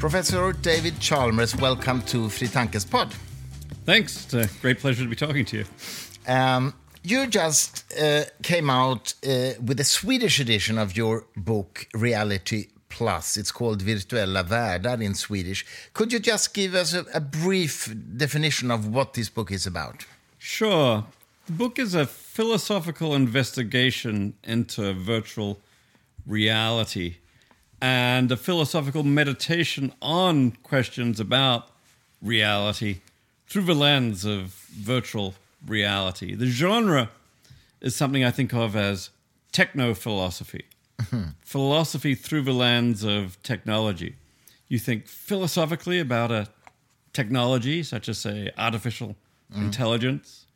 Professor David Chalmers, welcome to Fri Tankes Pod. Thanks. It's a great pleasure to be talking to you. Um, you just uh, came out uh, with a Swedish edition of your book, Reality Plus. It's called Virtuella världar in Swedish. Could you just give us a, a brief definition of what this book is about? Sure. The book is a philosophical investigation into virtual reality and a philosophical meditation on questions about reality through the lens of virtual reality. The genre is something I think of as techno philosophy, philosophy through the lens of technology. You think philosophically about a technology, such as, say, artificial mm. intelligence,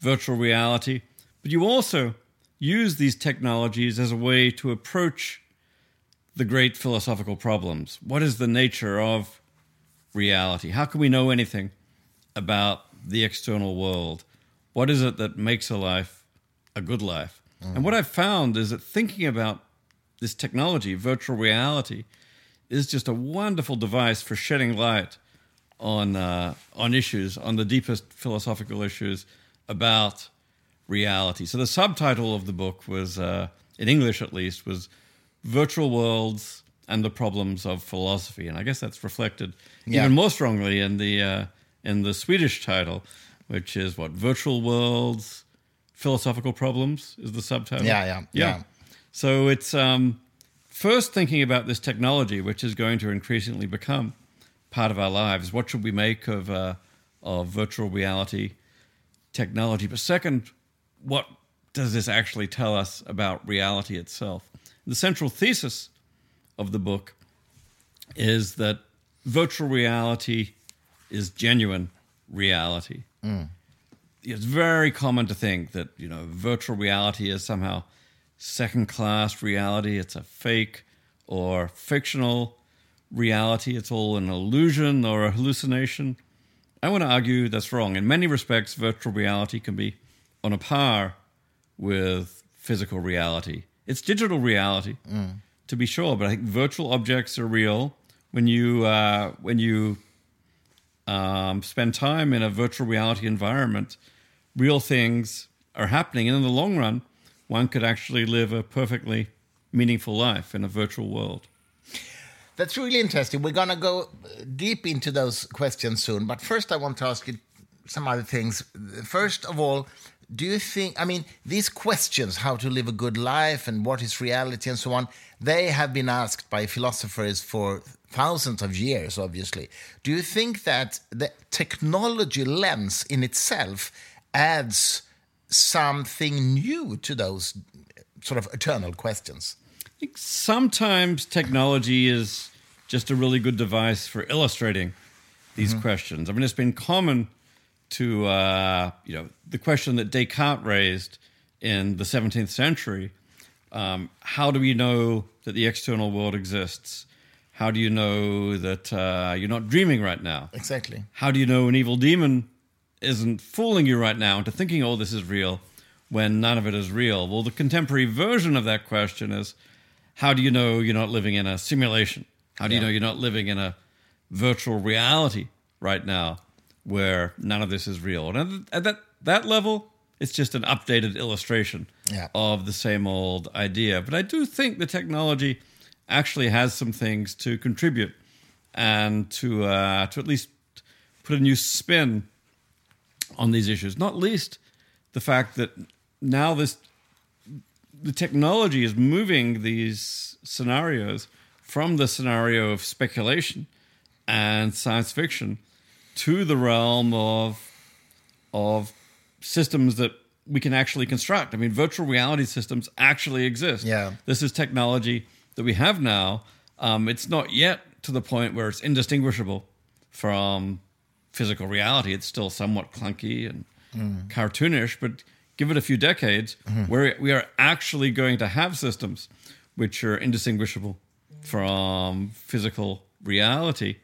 virtual reality, but you also use these technologies as a way to approach the great philosophical problems. What is the nature of reality? How can we know anything about the external world? What is it that makes a life a good life? And what I've found is that thinking about this technology, virtual reality, is just a wonderful device for shedding light on uh, on issues, on the deepest philosophical issues about reality. So the subtitle of the book was, uh, in English at least, was "Virtual Worlds and the Problems of Philosophy," and I guess that's reflected Yeah. even more strongly in the uh, in the Swedish title, which is what "Virtual Worlds, Philosophical Problems" is the subtitle. Yeah, yeah, yeah. So it's um, first thinking about this technology, which is going to increasingly become part of our lives. What should we make of uh, of virtual reality technology? But second, what does this actually tell us about reality itself? The central thesis of the book is that virtual reality is genuine reality. Mm. It's very common to think that you know virtual reality is somehow second class reality. It's a fake or fictional reality. It's all an illusion or a hallucination. I want to argue that's wrong. In many respects, virtual reality can be on a par with physical reality. It's digital reality, to be sure, but I think virtual objects are real. When you uh, when you um, spend time in a virtual reality environment, real things are happening, and in the long run, one could actually live a perfectly meaningful life in a virtual world. That's really interesting. We're going to go deep into those questions soon. But first, I want to ask you some other things. First of all, do you think, I mean, these questions, how to live a good life and what is reality and so on, they have been asked by philosophers for thousands of years, obviously. Do you think that the technology lens in itself adds something new to those sort of eternal questions? I think sometimes technology is just a really good device for illustrating these mm-hmm. questions. I mean, it's been common to, uh, you know, the question that Descartes raised in the 17th century um, how do we know that the external world exists? How do you know that uh, you're not dreaming right now? Exactly. How do you know an evil demon isn't fooling you right now into thinking all this is real when none of it is real? Well, the contemporary version of that question is how do you know you're not living in a simulation? How do you know you're not living in a virtual reality right now where none of this is real? And at that, that level, it's just an updated illustration Yeah. of the same old idea. But I do think the technology actually has some things to contribute and to uh, to at least put a new spin on these issues. Not least the fact that now this the technology is moving these scenarios from the scenario of speculation and science fiction to the realm of of systems that we can actually construct. I mean, virtual reality systems actually exist. Yeah. This is technology that we have now. Um, it's not yet to the point where it's indistinguishable from physical reality. It's still somewhat clunky and cartoonish, but give it a few decades, where we are actually going to have systems which are indistinguishable from physical reality.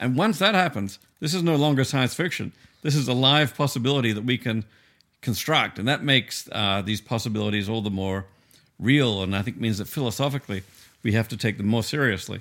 And once that happens, this is no longer science fiction. This is a live possibility that we can construct, and that makes uh, these possibilities all the more real. And I think means that philosophically, we have to take them more seriously.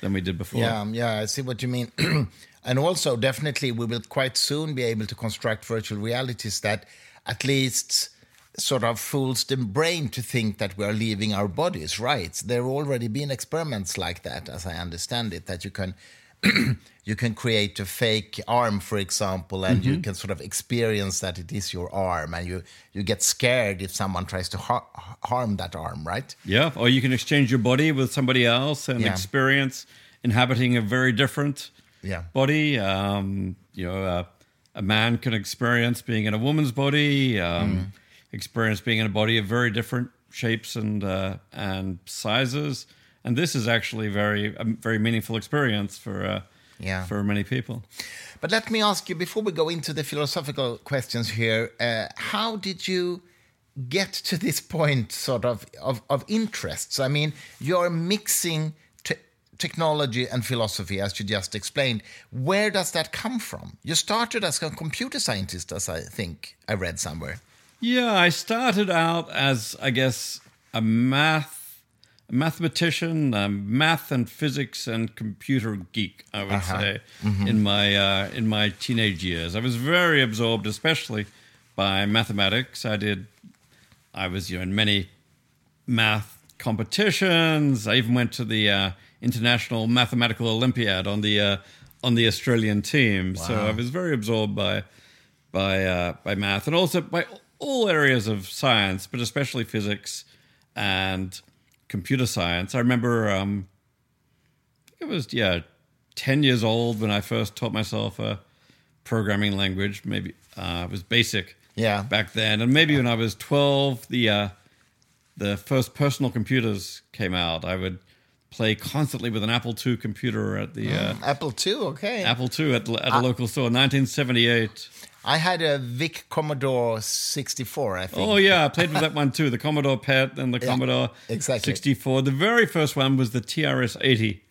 than we did before. Yeah, um, yeah, I see what you mean. and also, definitely, we will quite soon be able to construct virtual realities that at least sort of fools the brain to think that we are leaving our bodies, right? There have already been experiments like that, as I understand it, that you can you can create a fake arm, for example, and you can sort of experience that it is your arm, and you you get scared if someone tries to har- harm that arm, right? Yeah, or you can exchange your body with somebody else and Yeah. experience inhabiting a very different Yeah. body. Um, you know, uh, a man can experience being in a woman's body, um, Mm. experience being in a body of very different shapes and uh, and sizes. And this is actually very a very meaningful experience for uh, Yeah. for many people. But let me ask you before we go into the philosophical questions here, uh, how did you get to this point, sort of, of, of interests? I mean, you're mixing te- technology and philosophy, as you just explained. Where does that come from? You started as a computer scientist, as I think I read somewhere. Yeah, I started out as, I guess, a math, mathematician, a math and physics and computer geek. I would say in my uh, in my teenage years, I was very absorbed, especially by mathematics. I did, I was you know in many math competitions. I even went to the uh, International Mathematical Olympiad on the uh, on the Australian team. So I was very absorbed by by uh, by math and also by all areas of science, but especially physics and computer science. I remember um, I think it was yeah ten years old when I first taught myself a programming language. Maybe uh, it was BASIC Yeah. back then, and maybe when I was twelve, the uh, the first personal computers came out. I would play constantly with an Apple II computer at the uh, Apple II, okay. Apple II at, at a local store, 1978. I had a VIC Commodore 64, I think. Oh yeah, I played with that one too. The Commodore PET and the Commodore exactly. 64. The very first one was the TRS 80.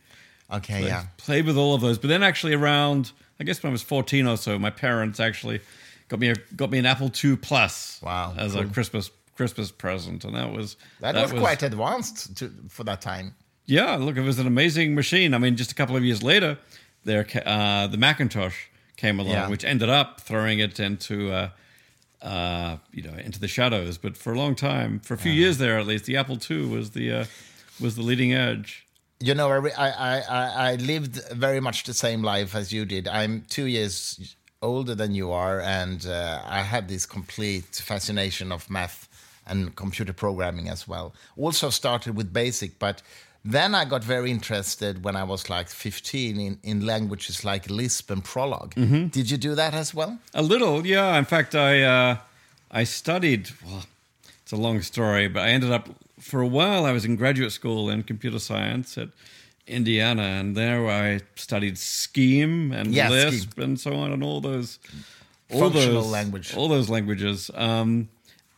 Okay, yeah. Played with all of those, but then actually around, I guess when I was 14 or so, my parents actually got me a, got me an Apple II Plus. Wow, as a Christmas Christmas present, and that was That, was, quite advanced to, for that time. Yeah, look, it was an amazing machine. I mean, just a couple of years later, there uh, the Macintosh came along, Yeah. which ended up throwing it into uh, uh, you know into the shadows. But for a long time, for a few years there at least, the Apple II was the uh, was the leading edge. You know, I, I, I, I- I lived very much the same life as you did. I'm two years older than you are, and uh, I had this complete fascination of math and computer programming as well. Also started with BASIC, but then I got very interested when I was like 15 in, in languages like Lisp and Prolog. Did you do that as well? A little, yeah. In fact, I uh, I studied. Well, it's a long story, but I ended up for a while. I was in graduate school in computer science at Indiana, and there I studied Scheme and Yeah, Lisp Scheme. and so on, and all those all Functional those, language. all those languages. Um,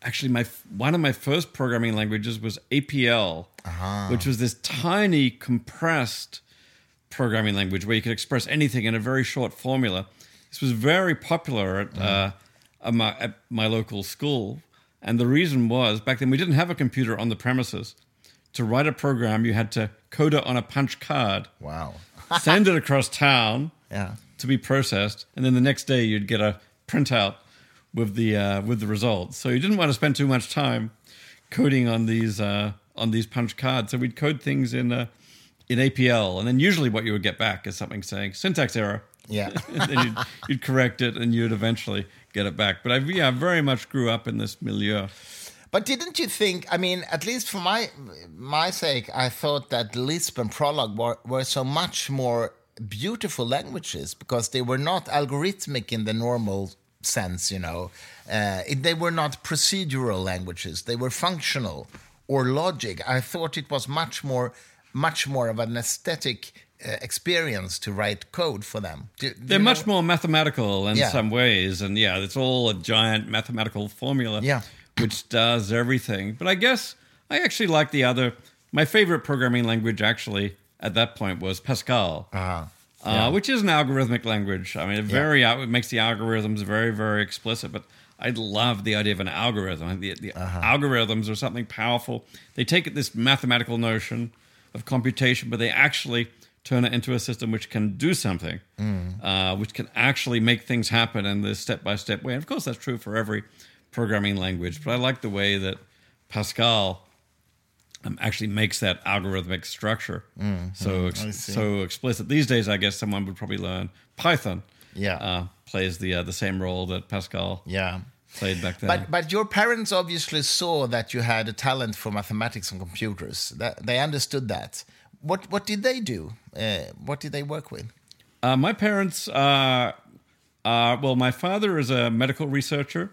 actually, my one of my first programming languages was APL, which was this tiny compressed programming language where you could express anything in a very short formula. This was very popular at, uh, at, my, at my local school. And the reason was back then we didn't have a computer on the premises. To write a program, you had to code it on a punch card, Wow. send it across town Yeah. to be processed, and then the next day you'd get a printout with the uh, with the results. So you didn't want to spend too much time coding on these uh, on these punch cards. So we'd code things in uh, in APL, and then usually what you would get back is something saying syntax error. Yeah. and then you'd, you'd correct it, and you'd eventually get it back. But I yeah, I very much grew up in this milieu. But didn't you think? I mean, at least for my my sake, I thought that Lisp and Prolog were, were so much more beautiful languages because they were not algorithmic in the normal sense. You know, uh, it, they were not procedural languages; they were functional or logic. I thought it was much more much more of an aesthetic uh, experience to write code for them. Do- do They're you much more mathematical in Yeah. some ways, and yeah, it's all a giant mathematical formula, Yeah. which does everything. But I guess I actually like the other. My favorite programming language, actually, at that point, was Pascal, Uh-huh. Uh, which is an algorithmic language. I mean, it very out it makes the algorithms very, very explicit. But I love the idea of an algorithm. The, the Uh-huh. algorithms are something powerful. They take this mathematical notion of computation, but they actually turn it into a system which can do something, uh, which can actually make things happen in this step by step way. And of course, that's true for every programming language. But I like the way that Pascal um, actually makes that algorithmic structure so ex- Mm-hmm. So explicit. These days, I guess someone would probably learn Python. Yeah. uh, plays the uh, the same role that Pascal Yeah. played back then. But but your parents obviously saw that you had a talent for mathematics and computers. That they understood that. What what did they do? Uh, what did they work with? Uh, my parents, uh, uh, well, my father is a medical researcher.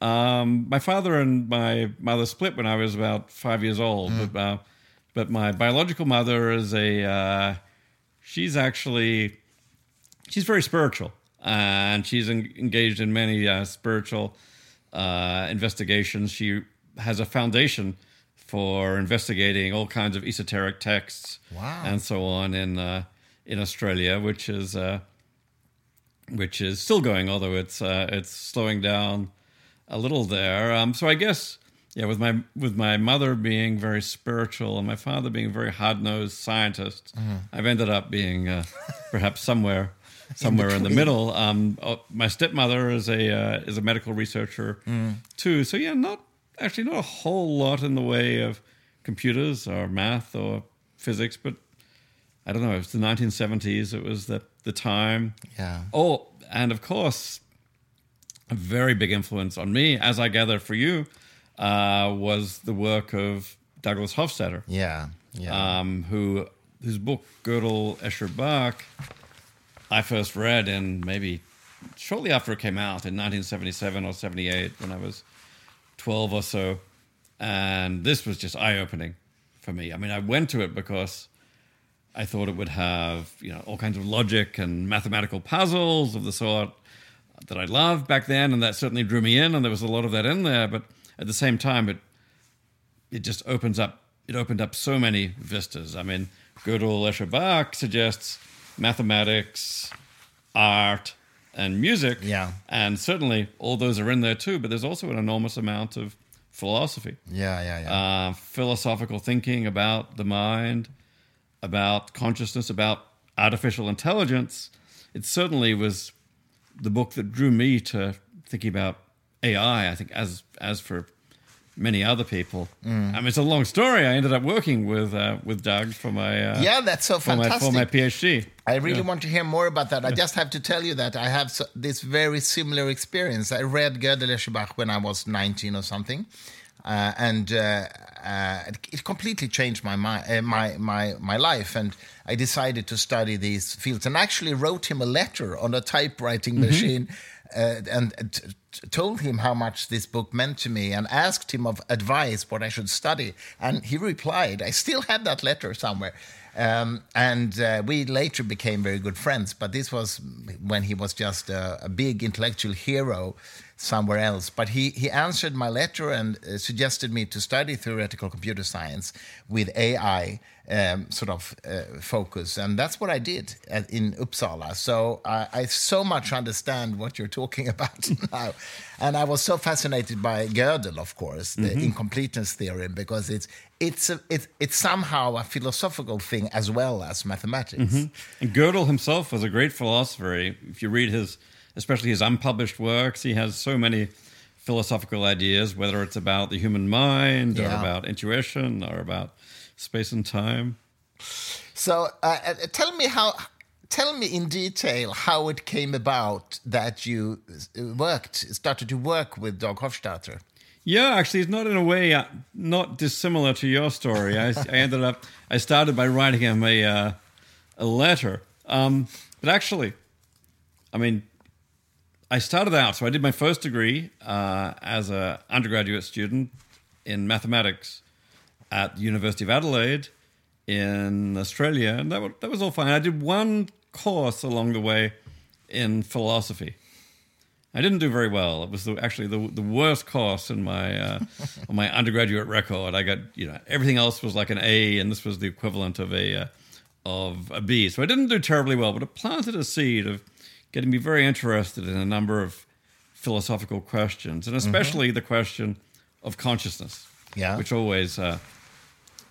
Um, my father and my mother split when I was about five years old, but, uh, but my biological mother is a, uh, she's actually, she's very spiritual and she's en- engaged in many uh, spiritual uh, investigations. She has a foundation for investigating all kinds of esoteric texts Wow. and so on in uh, in Australia, which is uh, which is still going, although it's uh, it's slowing down a little there. Um, so I guess yeah, with my with my mother being very spiritual and my father being a very hard nosed scientist, I've ended up being uh, perhaps somewhere somewhere in, the middle. Um, oh, my stepmother is a uh, is a medical researcher too. So yeah, not actually not a whole lot in the way of computers or math or physics, but I don't know. It was the 1970s. It was the the time. Yeah. Oh, and of course, a very big influence on me, as I gather for you, uh, was the work of Douglas Hofstadter, Yeah. Yeah. um, who whose book Gödel, Escher, Bach, I first read in maybe shortly after it came out in 1977 or 78 when I was 12 or so, and this was just eye opening for me. I mean, I went to it because. I thought it would have, you know, all kinds of logic and mathematical puzzles of the sort that I loved back then, and that certainly drew me in, and there was a lot of that in there. But at the same time, it it just opens up. It opened up so many vistas. I mean, Gödel Escher Bach suggests mathematics, art, and music. Yeah. and certainly all those are in there too. But there's also an enormous amount of philosophy yeah. Yeah. Yeah. uh, philosophical thinking about the mind, about consciousness, about artificial intelligence. It certainly was the book that drew me to thinking about AI. I think as as for many other people. I mean, it's a long story. I ended up working with uh, with Doug for my uh, yeah, that's so for my fantastic. for my PhD. I really want to hear more about that. I just have to tell you that I have so, this very similar experience. I read Gödel Escher Bach when I was 19 or something, uh, and uh, uh, it, completely changed my, uh, my my my life. And I decided to study these fields, and actually wrote him a letter on a typewriting machine, uh, and. t- told him how much this book meant to me and asked him of advice what I should study and he replied I still have that letter somewhere um, and uh, we later became very good friends. But this was when he was just a, a big intellectual hero somewhere else. But he, he answered my letter and uh, suggested me to study theoretical computer science with AI um, sort of uh, focus. And that's what I did at, in Uppsala. So I, I so much understand what you're talking about now. And I was so fascinated by Gödel, of course, the incompleteness theorem, because it's it's a, it's it's somehow a philosophical thing as well as mathematics. And Gödel himself was a great philosopher. If you read his, especially his unpublished works, he has so many philosophical ideas, whether it's about the human mind or about intuition or about space and time. So uh, uh, tell me how. Tell me in detail how it came about that you uh, worked, started to work with Doug Hofstadter. Yeah, actually, it's not in a way uh, not dissimilar to your story. I, I ended up, I started by writing him a uh, a letter, um, but actually, I mean, I started out. So I did my first degree uh, as a undergraduate student in mathematics at the University of Adelaide in Australia, and that that was all fine. I did one course along the way in philosophy. I didn't do very well. It was the, actually the the worst course in my uh, on my undergraduate record. I got you know everything else was like an A, and this was the equivalent of a uh, of a B. So I didn't do terribly well, but it planted a seed of getting me very interested in a number of philosophical questions, and especially the question of consciousness, Yeah. which always uh,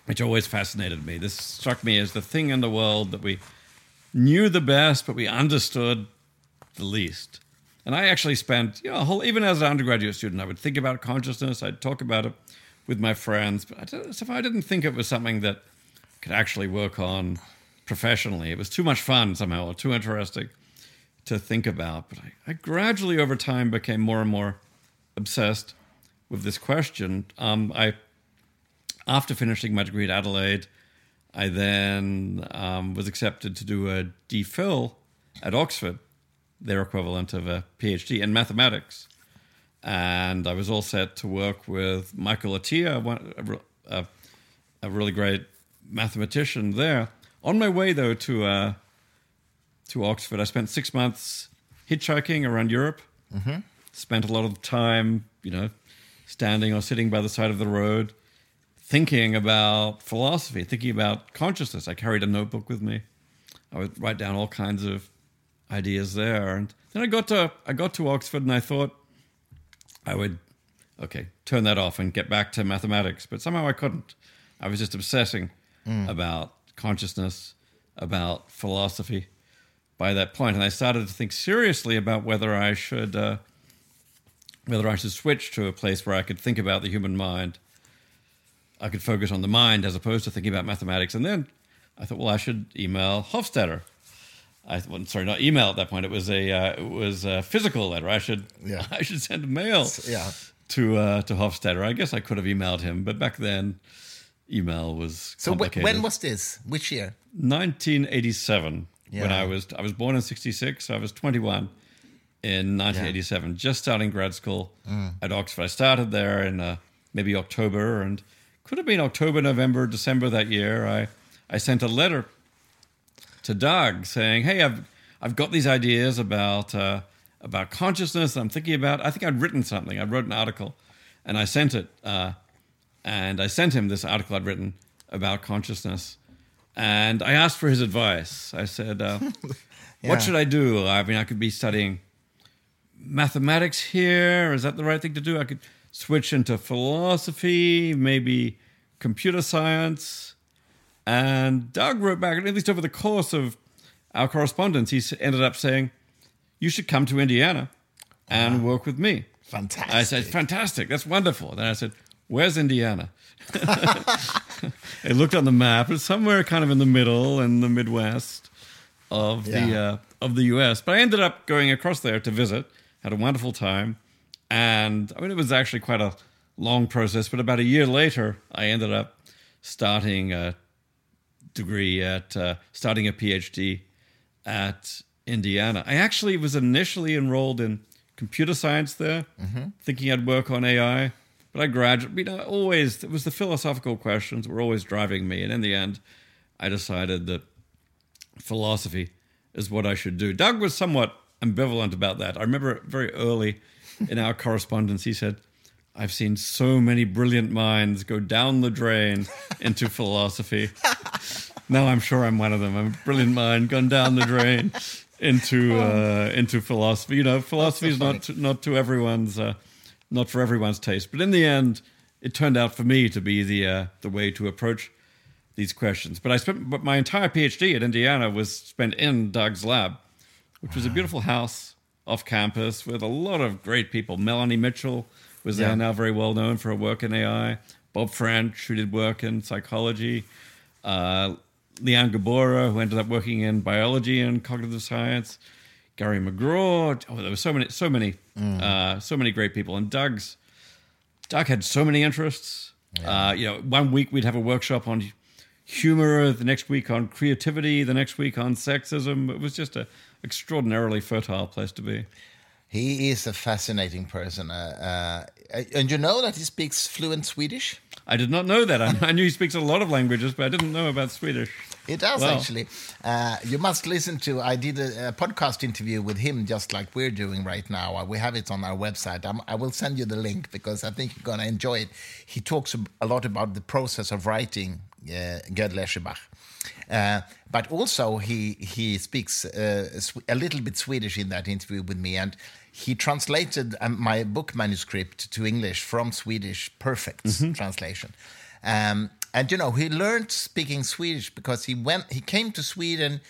which always fascinated me. This struck me as the thing in the world that we knew the best, but we understood the least. And I actually spent, you know, whole, even as an undergraduate student, I would think about consciousness. I'd talk about it with my friends, but I, didn't- I didn't think it was something that could actually work on professionally. It was too much fun somehow, or too interesting to think about. But I, I gradually, over time, became more and more obsessed with this question. Um, I, after finishing my degree at Adelaide, I then um, was accepted to do a DPhil at Oxford, their equivalent of a PhD in mathematics. And I was all set to work with Michael Atiyah, a, a, really great mathematician there. On my way, though, to uh, to Oxford, I spent six months hitchhiking around Europe. Spent a lot of time, you know, standing or sitting by the side of the road, thinking about philosophy, thinking about consciousness. I carried a notebook with me. I would write down all kinds of ideas there, and then I got to I got to Oxford, and I thought I would okay turn that off and get back to mathematics, but somehow I couldn't. I was just obsessing about consciousness, about philosophy by that point, and I started to think seriously about whether I should uh, whether I should switch to a place where I could think about the human mind. I could focus on the mind as opposed to thinking about mathematics, and then I thought, well, I should email Hofstadter. I well, sorry, not email at that point. It was a uh, it was a physical letter. I should Yeah. I should send a mail Yeah. to uh, to Hofstadter. I guess I could have emailed him, but back then, email was So complicated. when was this? Which year? 1987 when I was I was born in 66 so I was 21 in 1987 just starting grad school Mm. at Oxford I started there in uh, maybe October and could have been October November December that year I I sent a letter to Doug saying hey I've I've got these ideas about uh, about consciousness I'm thinking about I think I'd written something I wrote an article and I sent it uh, and I sent him this article I'd written about consciousness. And I asked for his advice. I said, uh, Yeah. "What should I do? I mean, I could be studying mathematics here. Is that the right thing to do? I could switch into philosophy, maybe computer science." And Doug wrote back, at least over the course of our correspondence, he ended up saying, "You should come to Indiana and work with me." Fantastic. I said, fantastic. That's wonderful. Then I said, where's Indiana? I looked on the map. It's somewhere kind of in the middle in the Midwest of the uh, of the U.S. But I ended up going across there to visit. Had a wonderful time, and I mean it was actually quite a long process. But about a year later, I ended up starting a degree at uh, starting a PhD at Indiana. I actually was initially enrolled in computer science there, thinking I'd work on AI. But I graduated, you know, always, it was the philosophical questions that were always driving me. And in the end, I decided that philosophy is what I should do. Doug was somewhat ambivalent about that. I remember very early in our correspondence, he said, I've seen so many brilliant minds go down the drain into philosophy. Now I'm sure I'm one of them. I'm a brilliant mind gone down the drain into uh, into philosophy. You know, philosophy is not to, not to everyone's uh, not for everyone's taste. But in the end, it turned out for me to be the uh, the way to approach these questions. But I spent but my entire PhD at Indiana was spent in Doug's lab, which was a beautiful house off campus with a lot of great people. Melanie Mitchell was Yeah. there now, very well known for her work in AI. Bob French, who did work in psychology. Uh, Liane Gabora, who ended up working in biology and cognitive science. Gary McGraw. Oh, there were so many, so many, uh, so many great people. And Doug's Doug had so many interests. Uh, you know, one week we'd have a workshop on humor, the next week on creativity, the next week on sexism. It was just an extraordinarily fertile place to be. He is a fascinating person. Uh, uh, and you know that he speaks fluent Swedish? I did not know that. I, I knew he speaks a lot of languages, but I didn't know about Swedish. It does Wow. actually. Uh, you must listen to. I did a, a podcast interview with him, just like we're doing right now. Uh, We have it on our website. I'm, I will send you the link because I think you're going to enjoy it. He talks a lot about the process of writing Gödel Escher Bach. Uh, but also he he speaks uh, a little bit Swedish in that interview with me, and he translated um, my book manuscript to English from Swedish, perfect translation. Um, And you know, he learned speaking Swedish because he went. He came to Sweden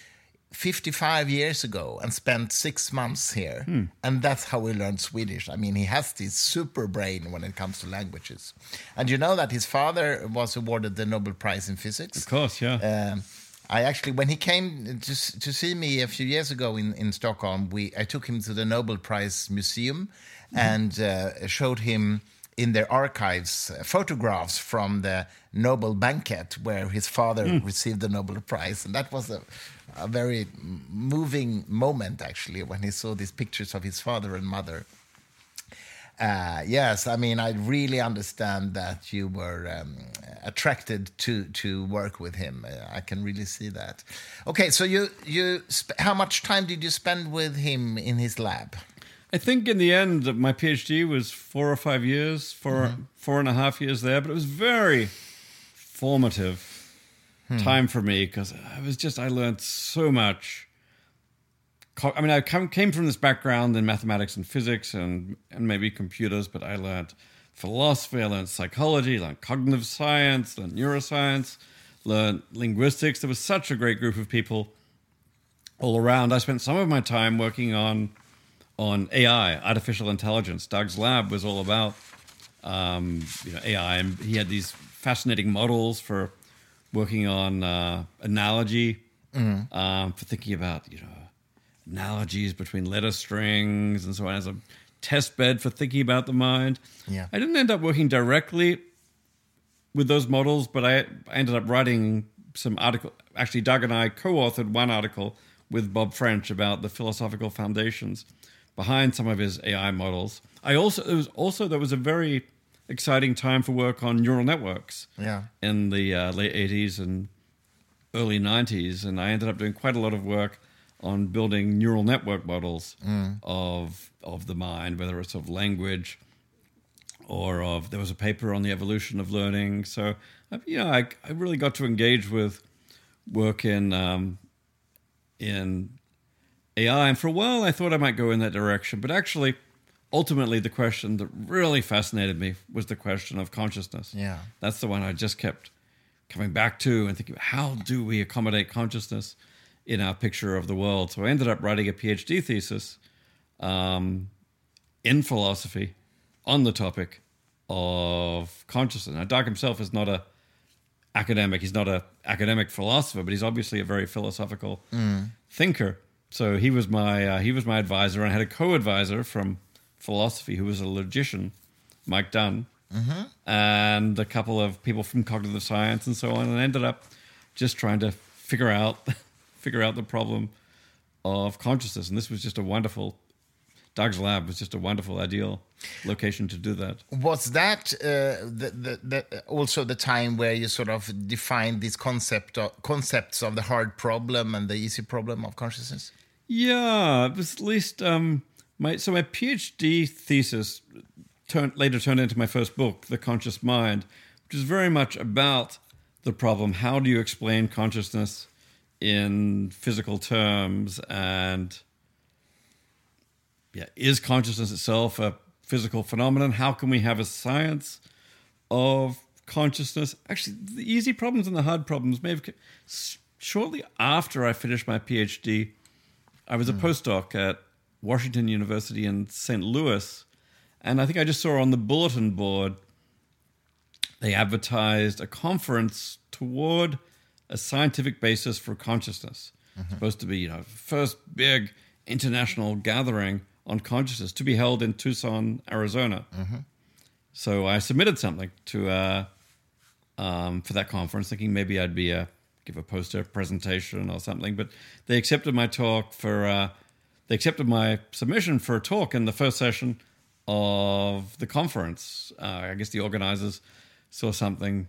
55 years ago and spent six months here, Hmm. and that's how he learned Swedish. I mean, he has this super brain when it comes to languages. And you know that his father was awarded the Nobel Prize in physics. Of course, yeah. Um, I actually, when he came to, to see me a few years ago in, in Stockholm, we I took him to the Nobel Prize Museum and uh, showed him in their archives uh, photographs from the Nobel banquet where his father received the Nobel Prize, and that was a, a very moving moment actually when he saw these pictures of his father and mother. Uh, yes, I mean, I really understand that you were um, attracted to to work with him. Uh, I can really see that. Okay, so you you sp- how much time did you spend with him in his lab? I think in the end, my PhD was four or five years, 4 four and a half years there, but it was very formative time for me because I was just I learned so much. I mean, I come, came from this background in mathematics and physics and and maybe computers, but I learned philosophy, I learned psychology, learned cognitive science, learned neuroscience, learned linguistics. There was such a great group of people all around. I spent some of my time working on on AI, artificial intelligence. Doug's lab was all about um, you know AI, and he had these fascinating models for working on uh, analogy, um, for thinking about you know analogies between letter strings and so on as a test bed for thinking about the mind. Yeah. I didn't end up working directly with those models, but I, I ended up writing some article. Actually, Doug and I co-authored one article with Bob French about the philosophical foundations behind some of his AI models. I also there was also there was a very exciting time for work on neural networks Yeah. in the uh, late 80s and early 90s and i ended up doing quite a lot of work on building neural network models of of the mind whether it's of language or of there was a paper on the evolution of learning so uh, you know i, I really got to engage with work in um, in AI. And for a while, I thought I might go in that direction. But actually, ultimately, the question that really fascinated me was the question of consciousness. Yeah. That's the one I just kept coming back to and thinking, how do we accommodate consciousness in our picture of the world? So I ended up writing a PhD thesis um, in philosophy on the topic of consciousness. Now, Doug himself is not a academic. He's not a academic philosopher, but he's obviously a very philosophical thinker. So he was my uh, he was my advisor, and I had a co-advisor from philosophy who was a logician, Mike Dunn, and a couple of people from cognitive science and so on, and ended up just trying to figure out figure out the problem of consciousness. And this was just a wonderful. Doug's lab was just a wonderful, ideal location to do that. Was that uh, the, the, the, also the time where you sort of defined these concept of, concepts of the hard problem and the easy problem of consciousness? Yeah, it was at least um, my so my PhD thesis turned later turned into my first book, The Conscious Mind, which is very much about the problem: how do you explain consciousness in physical terms, and yeah, is consciousness itself a physical phenomenon? How can we have a science of consciousness? Actually, the easy problems and the hard problems may have. Shortly after I finished my PhD, I was a hmm. postdoc at Washington University in St. Louis, and I think I just saw on the bulletin board they advertised a conference toward a scientific basis for consciousness. Supposed to be, you know, first big international gathering on consciousness to be held in Tucson, Arizona. So I submitted something to uh, um, for that conference, thinking maybe I'd be a give a poster presentation or something. But they accepted my talk for uh, they accepted my submission for a talk in the first session of the conference. Uh, I guess the organizers saw something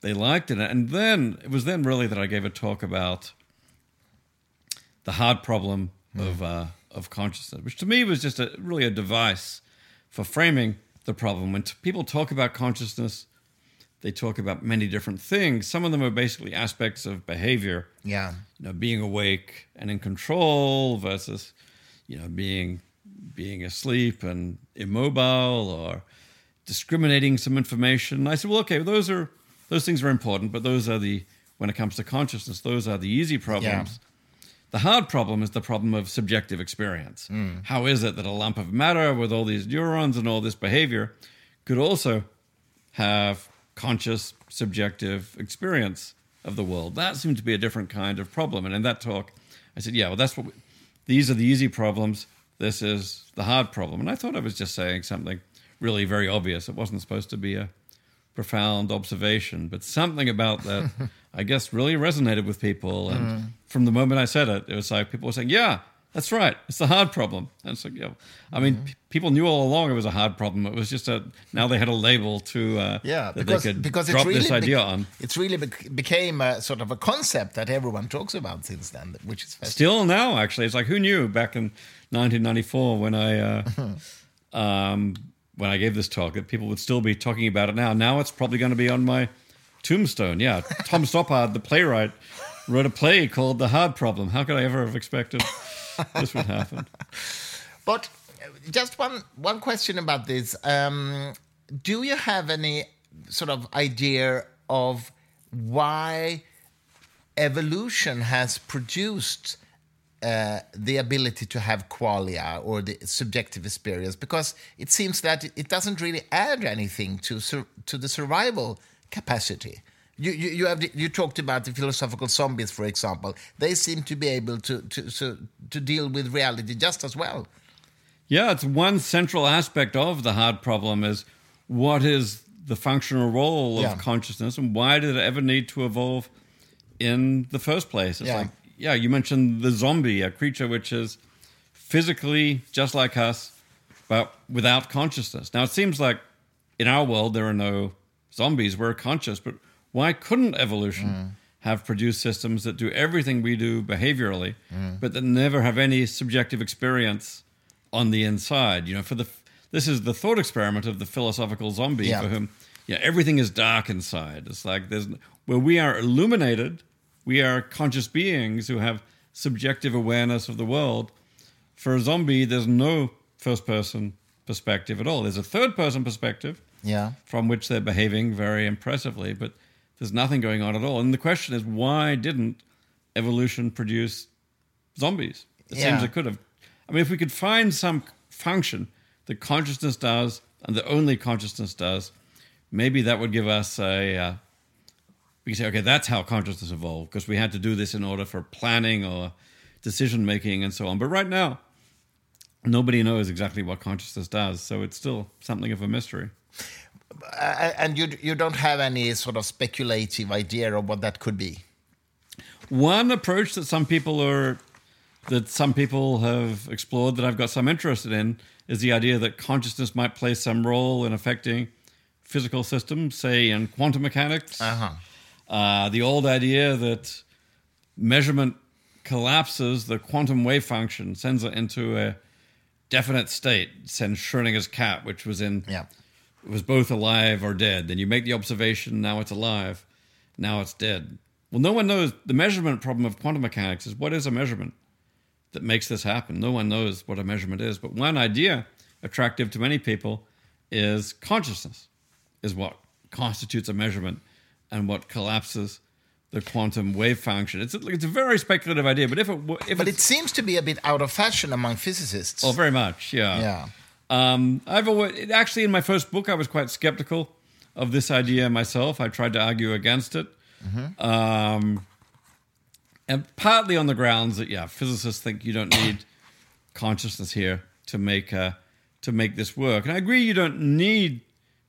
they liked in it, and then it was then really that I gave a talk about the hard problem of uh, of consciousness, which to me was just a really a device for framing the problem. When t- people talk about consciousness, they talk about many different things. Some of them are basically aspects of behavior, Yeah. you know, being awake and in control versus, you know, being being asleep and immobile or discriminating some information. And I said, well, okay, those are those things are important, but those are the when it comes to consciousness, those are the easy problems. The hard problem is the problem of subjective experience. Hmm. How is it that a lump of matter with all these neurons and all this behavior could also have conscious, subjective experience of the world? That seemed to be a different kind of problem. And in that talk, I said, yeah, well, that's what we, these are the easy problems. This is the hard problem. And I thought I was just saying something really very obvious. It wasn't supposed to be a profound observation, but something about that, I guess, really resonated with people. And Mm. from the moment I said it, it was like people were saying, "Yeah, that's right. It's the hard problem." It's like, yeah, I mean, Mm-hmm. p- people knew all along it was a hard problem. It was just a now they had a label to uh, Yeah, because they could because drop it's really this bec- idea on. It's really bec- became a sort of a concept that everyone talks about since then, which is fascinating. Still now, actually, it's like who knew back in 1994 when I uh, um, when I gave this talk that people would still be talking about it now. Now it's probably going to be on my tombstone. Yeah, Tom Stoppard, the playwright, wrote a play called The Hard Problem. How could I ever have expected this would happen? But uh, just one one question about this: um, Do you have any sort of idea of why evolution has produced uh, the ability to have qualia or the subjective experience? Because it seems that it- doesn't really add anything to to the survival capacity. You, you, you have the, you talked about the philosophical zombies, for example. They seem to be able to to so, to deal with reality just as well. Yeah, it's one central aspect of the hard problem is what is the functional role of Yeah. consciousness and why did it ever need to evolve in the first place? It's Yeah. like, yeah, you mentioned the zombie, a creature which is physically just like us, but without consciousness. Now, it seems like in our world there are no zombies, we're conscious, but why couldn't evolution have produced systems that do everything we do behaviorally, but that never have any subjective experience on the inside? You know, for the this is the thought experiment of the philosophical zombie Yeah. for whom yeah, everything is dark inside. It's like there's where we are illuminated, we are conscious beings who have subjective awareness of the world. For a zombie, there's no first person perspective at all. There's a third person perspective Yeah. from which they're behaving very impressively, but there's nothing going on at all. And the question is, why didn't evolution produce zombies? It Yeah. seems it could have. I mean, if we could find some function that consciousness does and that only consciousness does, maybe that would give us a. Uh, we can say, okay, that's how consciousness evolved because we had to do this in order for planning or decision making and so on. But right now, nobody knows exactly what consciousness does, so it's still something of a mystery. Uh, and you you don't have any sort of speculative idea of what that could be. One approach that some people are that some people have explored that I've got some interest in is the idea that consciousness might play some role in affecting physical systems, say in quantum mechanics. Uh-huh. Uh, the old idea that measurement collapses the quantum wave function, sends it into a definite state, sends Schrodinger's cat, which was in Yeah. It was both alive or dead. Then you make the observation, now it's alive, now it's dead. Well, no one knows. The measurement problem of quantum mechanics is what is a measurement that makes this happen? No one knows what a measurement is. But one idea attractive to many people is consciousness, is what constitutes a measurement and what collapses the quantum wave function. It's a, it's a very speculative idea, but if it if But it seems to be a bit out of fashion among physicists. oh, very much, yeah. yeah. Um, I've always, actually in my first book I was quite skeptical of this idea myself. I tried to argue against it, um, and partly on the grounds that yeah, physicists think you don't need consciousness here to make uh, to make this work, and I agree you don't need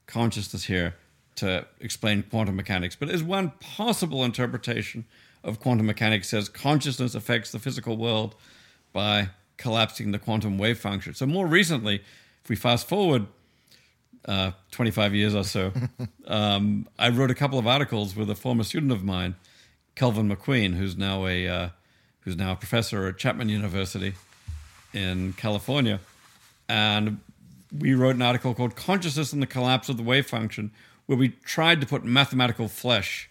consciousness here to explain quantum mechanics. But as one possible interpretation of quantum mechanics says consciousness affects the physical world by collapsing the quantum wave function. So more recently, we fast forward uh, 25 years or so, um, I wrote a couple of articles with a former student of mine, Kelvin McQueen, who's now a uh, who's now a professor at Chapman University in California, and we wrote an article called "Consciousness and the Collapse of the Wave Function," where we tried to put mathematical flesh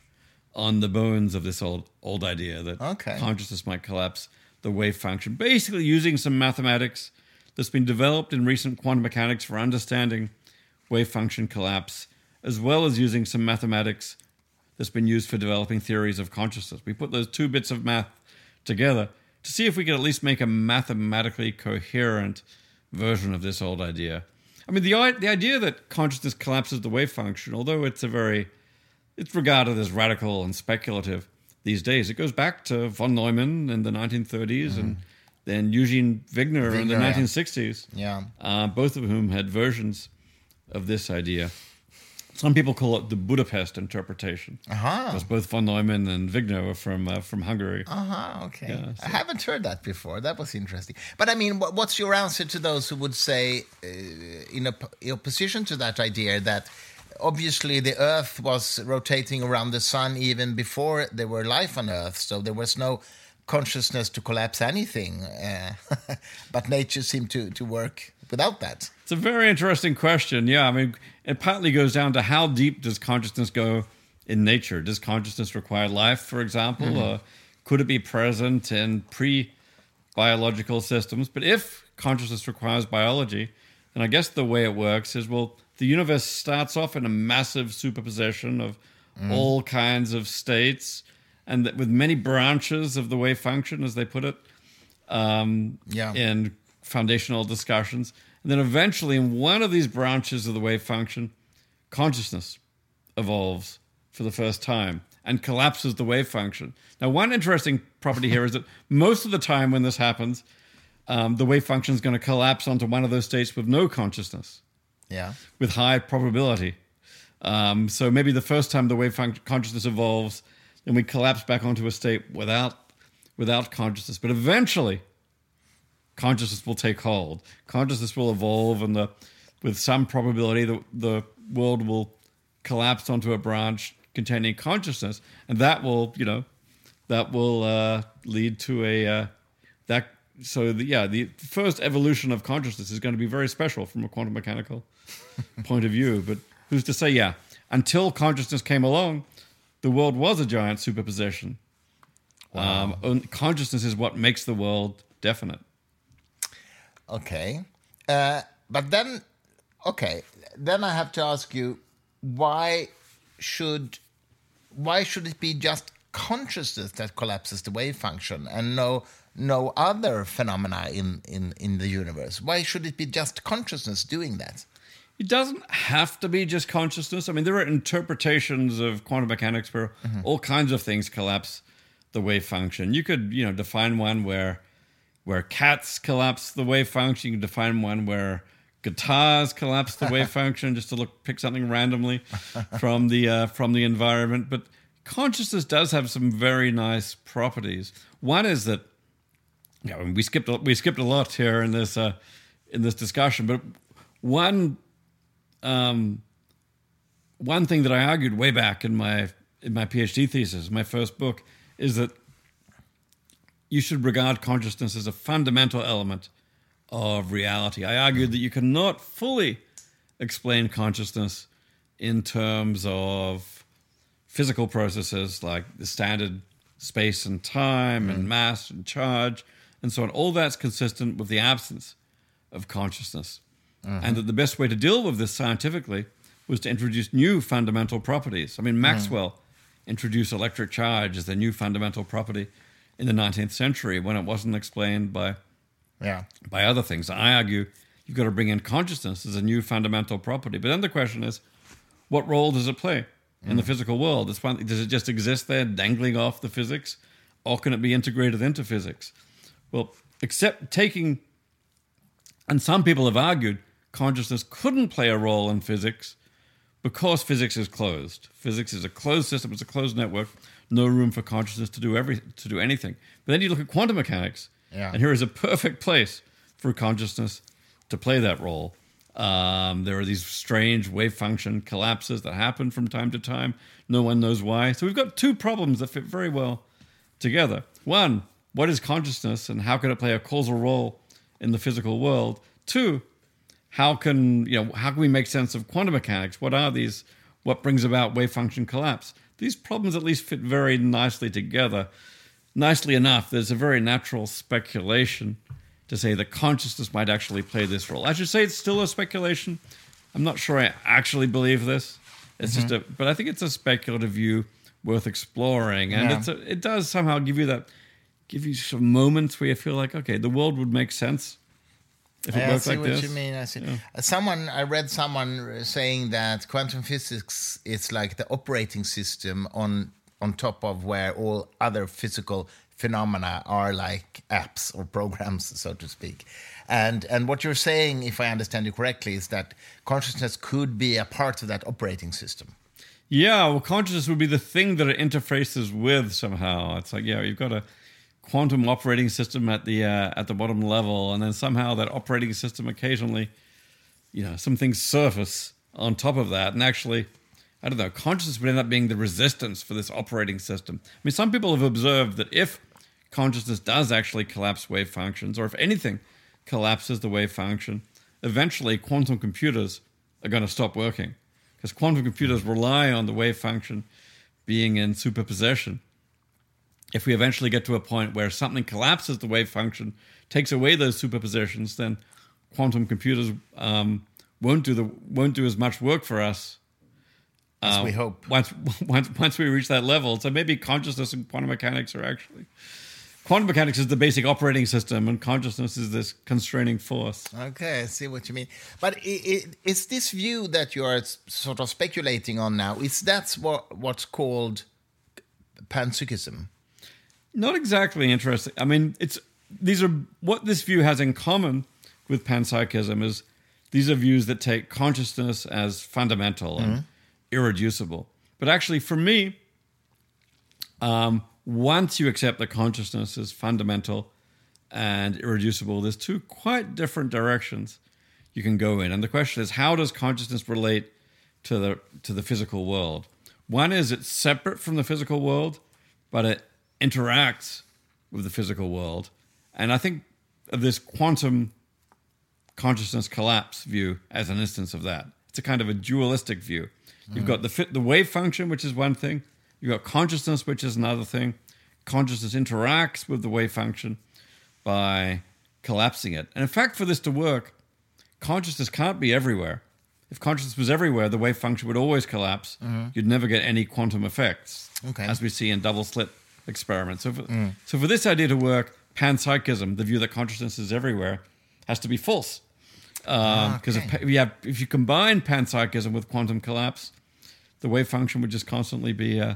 on the bones of this old old idea that Okay. consciousness might collapse the wave function, basically using some mathematics that's been developed in recent quantum mechanics for understanding wave function collapse, as well as using some mathematics that's been used for developing theories of consciousness. We put those two bits of math together to see if we could at least make a mathematically coherent version of this old idea. I mean, the the idea that consciousness collapses the wave function, although it's a very it's regarded as radical and speculative these days. It goes back to von Neumann in the 1930s mm. and then Eugene Wigner, Wigner in the 1960s. Yeah, uh, both of whom had versions of this idea. Some people call it the Budapest interpretation. Uh-huh. Because both von Neumann and Wigner were from uh, from Hungary. Uh-huh, okay. Yeah, so. I haven't heard that before. That was interesting. But I mean, what's your answer to those who would say, uh, in, op- in opposition to that idea, that obviously the Earth was rotating around the sun even before there were life on Earth, so there was no consciousness to collapse anything. Uh, but nature seemed to, to work without that. It's a very interesting question. Yeah, I mean, it partly goes down to how deep does consciousness go in nature? Does consciousness require life, for example? Mm-hmm. Uh, could it be present in pre biological systems? But if consciousness requires biology, then I guess the way it works is well, the universe starts off in a massive superposition of mm. all kinds of states and that with many branches of the wave function, as they put it, um, yeah. in foundational discussions. And then eventually, in one of these branches of the wave function, consciousness evolves for the first time and collapses the wave function. Now, one interesting property here is that most of the time when this happens, um, the wave function is going to collapse onto one of those states with no consciousness. Yeah. With high probability. Um, so maybe the first time the wave function consciousness evolves, then we collapse back onto a state without without consciousness. But eventually, consciousness will take hold. Consciousness will evolve, and the with some probability, the the world will collapse onto a branch containing consciousness, and that will, you know, that will uh, lead to a uh, that. So the, yeah, the first evolution of consciousness is going to be very special from a quantum mechanical point of view. But who's to say? Yeah, until consciousness came along, the world was a giant superposition. Wow. Um, consciousness is what makes the world definite. Okay. Uh, but then, okay, then I have to ask you, why should why should it be just consciousness that collapses the wave function and no no other phenomena in, in, in the universe? Why should it be just consciousness doing that? It doesn't have to be just consciousness. I mean, there are interpretations of quantum mechanics where mm-hmm. all kinds of things collapse the wave function. You could, you know, define one where where cats collapse the wave function. You can define one where guitars collapse the wave function, just to look pick something randomly from the uh, from the environment. But consciousness does have some very nice properties. One is that yeah, I mean, we skipped we skipped a lot here in this uh, in this discussion, but one um, one thing that I argued way back in my in my PhD thesis, my first book, is that you should regard consciousness as a fundamental element of reality. I argued that you cannot fully explain consciousness in terms of physical processes like the standard space and time mm. and mass and charge and so on. All that's consistent with the absence of consciousness. Mm-hmm. And that the best way to deal with this scientifically was to introduce new fundamental properties. I mean, Maxwell mm. introduced electric charge as a new fundamental property in the 19th century when it wasn't explained by yeah by other things. I argue you've got to bring in consciousness as a new fundamental property. But then the question is, what role does it play in mm. the physical world? It's one, does it just exist there, dangling off the physics, or can it be integrated into physics? Well, except taking, and some people have argued consciousness couldn't play a role in physics because physics is closed. Physics is a closed system; it's a closed network no room for consciousness to do every to do anything. But then you look at quantum mechanics, yeah. and here is a perfect place for consciousness to play that role. Um, there are these strange wave function collapses that happen from time to time. No one knows why. So we've got two problems that fit very well together. One, what is consciousness and how can it play a causal role in the physical world? Two, how can you know how can we make sense of quantum mechanics? What are these? What brings about wave function collapse? these problems at least fit very nicely together. Nicely enough, there's a very natural speculation to say that consciousness might actually play this role. I should say it's still a speculation. I'm not sure I actually believe this. It's mm-hmm. just a, but I think it's a speculative view worth exploring, and Yeah. it's a, it does somehow give you that give you some moments where you feel like okay, the world would make sense if it I worked see like what this. you mean. I see. Uh, Someone I read someone saying that quantum physics is like the operating system on on top of where all other physical phenomena are like apps or programs, so to speak. And and what you're saying, if I understand you correctly, is that consciousness could be a part of that operating system. Yeah, well, consciousness would be the thing that it interfaces with somehow. It's like, yeah, you've got a quantum operating system at the uh, at the bottom level, and then somehow that operating system occasionally, you know, some things surface on top of that, and actually, I don't know, consciousness would end up being the resistance for this operating system. I mean, some people have observed that if consciousness does actually collapse wave functions, or if anything collapses the wave function, eventually quantum computers are going to stop working because quantum computers rely on the wave function being in superposition. If we eventually get to a point where something collapses the wave function, takes away those superpositions, then quantum computers um, won't do the won't do as much work for us As we hope. once once once we reach that level. So maybe consciousness and quantum mechanics are actually quantum mechanics is the basic operating system, and consciousness is this constraining force. Okay, I see what you mean. But i i is this view that you are sort of speculating on now? Is that what what's called panpsychism? Not exactly interesting. I mean, it's these are what this view has in common with panpsychism is these are views that take consciousness as fundamental and irreducible. But actually, for me, um, once you accept that consciousness is fundamental and irreducible, there's two quite different directions you can go in. And the question is, how does consciousness relate to the to the physical world? One is it's separate from the physical world, but it interacts with the physical world. And I think of this quantum consciousness collapse view as an instance of that. It's a kind of a dualistic view. You've mm-hmm. got the fit, the wave function, which is one thing. You've got consciousness, which is another thing. Consciousness interacts with the wave function by collapsing it. And in fact, for this to work, consciousness can't be everywhere. If consciousness was everywhere, the wave function would always collapse. Mm-hmm. You'd never get any quantum effects, Okay. as we see in double slit experiments. So for, mm. so for this idea to work, panpsychism, the view that consciousness is everywhere, has to be false. Ah, um, because Okay. if, if you if you combine panpsychism with quantum collapse, the wave function would just constantly be uh,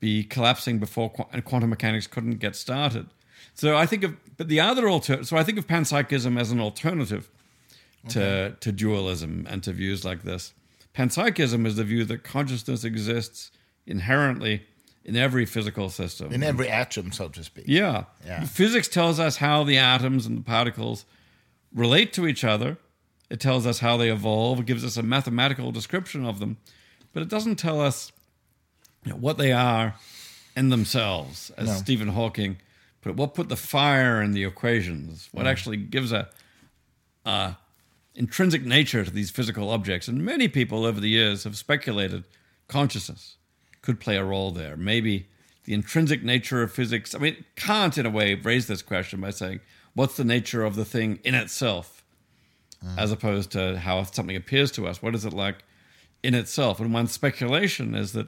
be collapsing before qu- and quantum mechanics couldn't get started. So I think of, but the other alter, so I think of panpsychism as an alternative to to dualism and to views like this. Panpsychism is the view that consciousness exists inherently in every physical system. In every atom, so to speak. Yeah. Yeah. Physics tells us how the atoms and the particles relate to each other. It tells us how they evolve. It gives us a mathematical description of them, but it doesn't tell us you know, what they are in themselves, as No. Stephen Hawking put it. What put the fire in the equations? What mm. actually gives a, a intrinsic nature to these physical objects? And many people over the years have speculated consciousness could play a role there. Maybe the intrinsic nature of physics. I mean, Kant, in a way, raised this question by saying, what's the nature of the thing in itself, uh-huh. as opposed to how something appears to us? What is it like in itself? And one speculation is that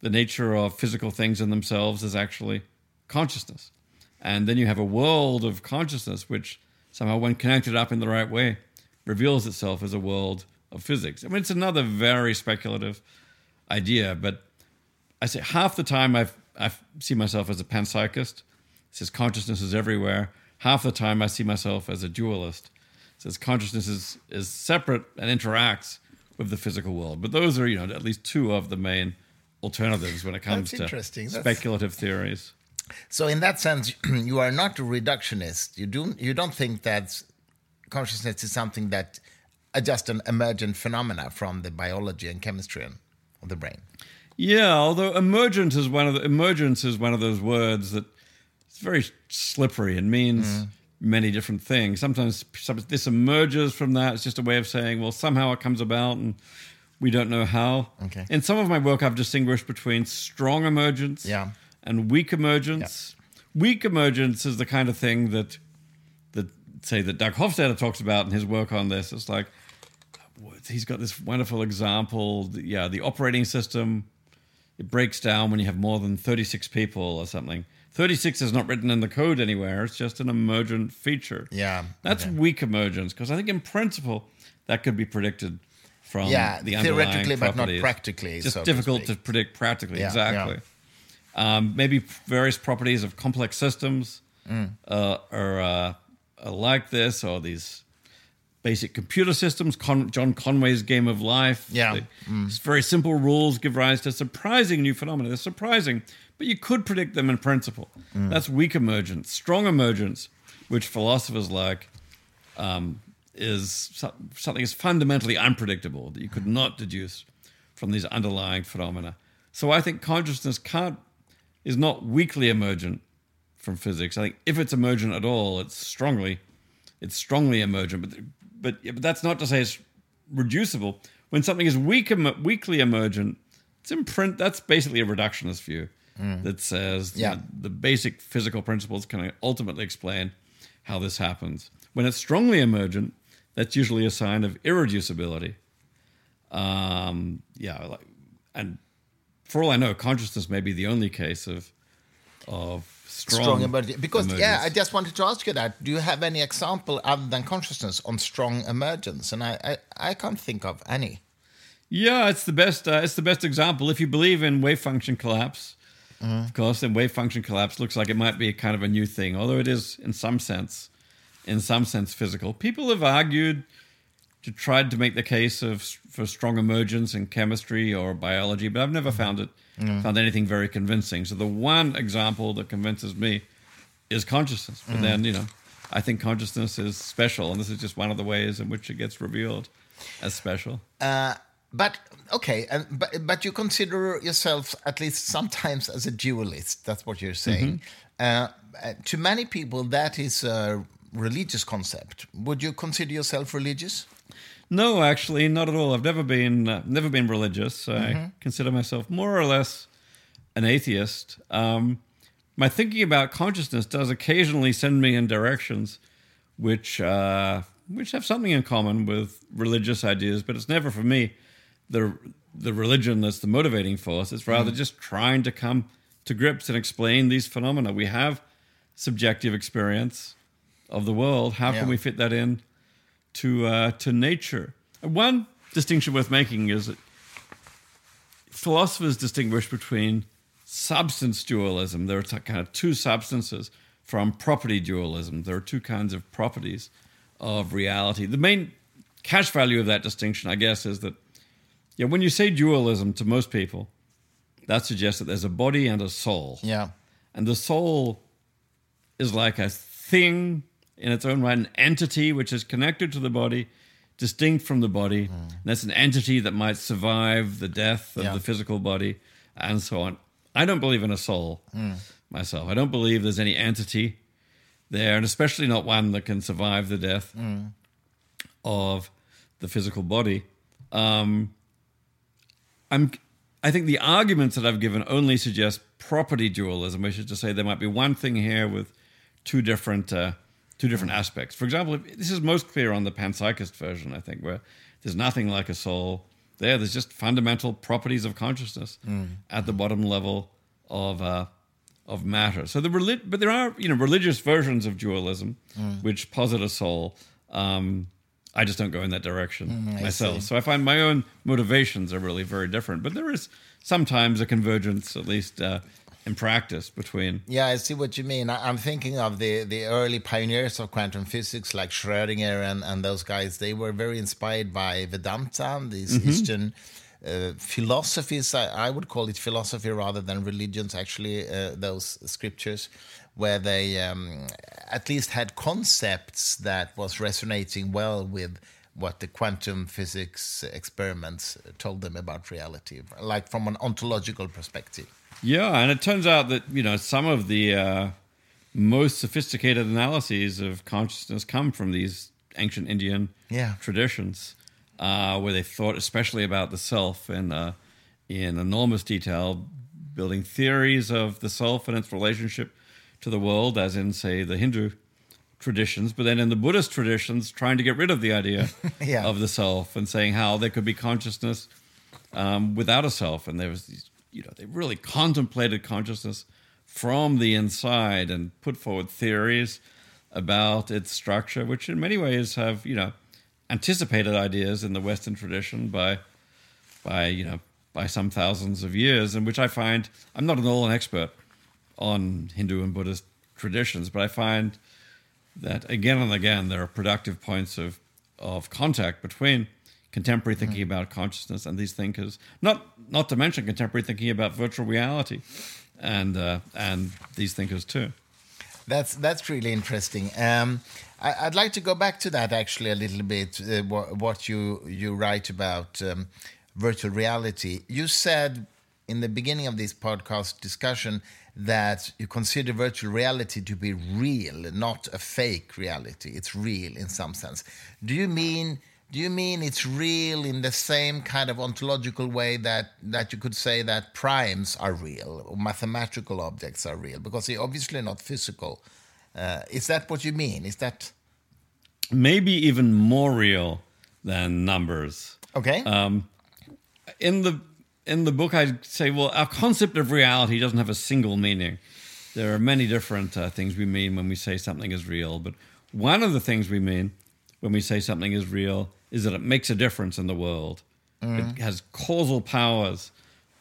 the nature of physical things in themselves is actually consciousness. And then you have a world of consciousness, which somehow, when connected up in the right way, reveals itself as a world of physics. I mean, it's another very speculative idea, but I say half the time I've, I see myself as a panpsychist, says consciousness is everywhere. Half the time I see myself as a dualist, says consciousness is, is separate and interacts with the physical world. But those are, you know, at least two of the main alternatives when it comes to interesting. That's- speculative theories. So in that sense, you are not a reductionist. You do you don't think that consciousness is something that are just an emergent phenomena from the biology and chemistry of the brain. Yeah, although emergent is one of the emergence is one of those words that it's very slippery and means mm. many different things. Sometimes some, this emerges from that. It's just a way of saying, well, somehow it comes about and we don't know how. Okay. In some of my work, I've distinguished between strong emergence Yeah. and weak emergence. Weak emergence is the kind of thing that that say that Doug Hofstadter talks about in his work on this. It's like he's got this wonderful example. Yeah, the operating system it breaks down when you have more than 36 people or something. 36 is not written in the code anywhere. It's just an emergent feature. Yeah. That's Okay. weak emergence because I think in principle that could be predicted from Yeah, the underlying theoretically, but not practically, It's just so difficult to, speak. predict practically. Yeah, exactly. Um, maybe various properties of complex systems Mm. uh, are, uh, are like this, or these basic computer systems. Con- John Conway's Game of Life. Yeah. They- These very simple rules give rise to surprising new phenomena. They're surprising, but you could predict them in principle. That's weak emergence. Strong emergence, which philosophers like, um, is so- something is fundamentally unpredictable that you could not deduce from these underlying phenomena. So I think consciousness can't is not weakly emergent from physics. I think if it's emergent at all, it's strongly it's strongly emergent. But but but that's not to say it's reducible. When something is weak, weakly emergent, it's in print. That's basically a reductionist view that says Yeah. that the basic physical principles can ultimately explain how this happens. When it's strongly emergent, that's usually a sign of irreducibility. Um, yeah, like, and for all I know, consciousness may be the only case of of strong, strong emergence. Because yeah, I just wanted to ask you that. Do you have any example other than consciousness on strong emergence? And I, I, I can't think of any. Yeah, it's the best. Uh, it's the best example. If you believe in wave function collapse, of course, then wave function collapse looks like it might be a kind of a new thing, although it is in some sense, in some sense, physical. People have argued to tried to make the case of for strong emergence in chemistry or biology, but I've never found it found anything very convincing. So the one example that convinces me is consciousness. But then you know, I think consciousness is special, and this is just one of the ways in which it gets revealed as special. Uh, but okay, and but but you consider yourself at least sometimes as a dualist. That's what you're saying. Uh, uh, to many people, that is a religious concept. Would you consider yourself religious? No, actually, not at all. I've never been uh, never been religious. I consider myself more or less an atheist. Um, my thinking about consciousness does occasionally send me in directions which uh, which have something in common with religious ideas, but it's never for me the the religion that's the motivating force. It's rather just trying to come to grips and explain these phenomena. We have subjective experience of the world. How Yeah. can we fit that in to uh, to nature? One distinction worth making is that philosophers distinguish between substance dualism. There are kind of two substances from property dualism. There are two kinds of properties of reality. The main cash value of that distinction, I guess, is that yeah, when you say dualism to most people, that suggests that there's a body and a soul. Yeah. And the soul is like a thing in its own right, an entity which is connected to the body, distinct from the body. And that's an entity that might survive the death of Yeah. the physical body and so on. I don't believe in a soul myself. I don't believe there's any entity there, and especially not one that can survive the death of the physical body. Um, I'm, I think the arguments that I've given only suggest property dualism, which is to say there might be one thing here with two different uh, two different aspects. For example, if- this is most clear on the panpsychist version, I think, where there's nothing like a soul. There, there's just fundamental properties of consciousness at the bottom level of uh, of matter. So the relig- but there are you know religious versions of dualism which posit a soul. Um, I just don't go in that direction I myself. So I find my own motivations are really very different. But there is sometimes a convergence, at least uh, in practice, between Yeah, I see what you mean. I, I'm thinking of the, the early pioneers of quantum physics like Schrödinger and, and those guys. They were very inspired by Vedanta, these Eastern uh, philosophies. I, I would call it philosophy rather than religions, actually, uh, those scriptures, where they um, at least had concepts that was resonating well with what the quantum physics experiments told them about reality, like from an ontological perspective. Yeah, and it turns out that you know some of the uh, most sophisticated analyses of consciousness come from these ancient Indian Yeah. traditions, uh, where they thought especially about the self in uh, in enormous detail, building theories of the self and its relationship to the world, as in say the Hindu traditions, but then in the Buddhist traditions, trying to get rid of the idea Yeah. of the self and saying how there could be consciousness um, without a self, and there was these you know, they really contemplated consciousness from the inside and put forward theories about its structure, which in many ways have, you know, anticipated ideas in the Western tradition by, by you know, by some thousands of years, and which I find I'm not at all an expert on Hindu and Buddhist traditions, but I find that again and again there are productive points of of contact between contemporary thinking mm-hmm. about consciousness and these thinkers. Not not to mention contemporary thinking about virtual reality, and uh, and these thinkers too. That's that's really interesting. Um, I, would like to go back to that actually a little bit. Uh, what, what, you you write about um, virtual reality. You said in the beginning of this podcast discussion that you consider virtual reality to be real, not a fake reality. It's real in some sense. Do you mean do you mean it's real in the same kind of ontological way that, that you could say that primes are real or mathematical objects are real? Because they're obviously not physical. Uh, is that what you mean? Is that maybe even more real than numbers? Okay. Um, in the in the book, I say, well, our concept of reality doesn't have a single meaning. There are many different uh, things we mean when we say something is real, but one of the things we mean when we say something is real is that it makes a difference in the world. Mm. It has causal powers,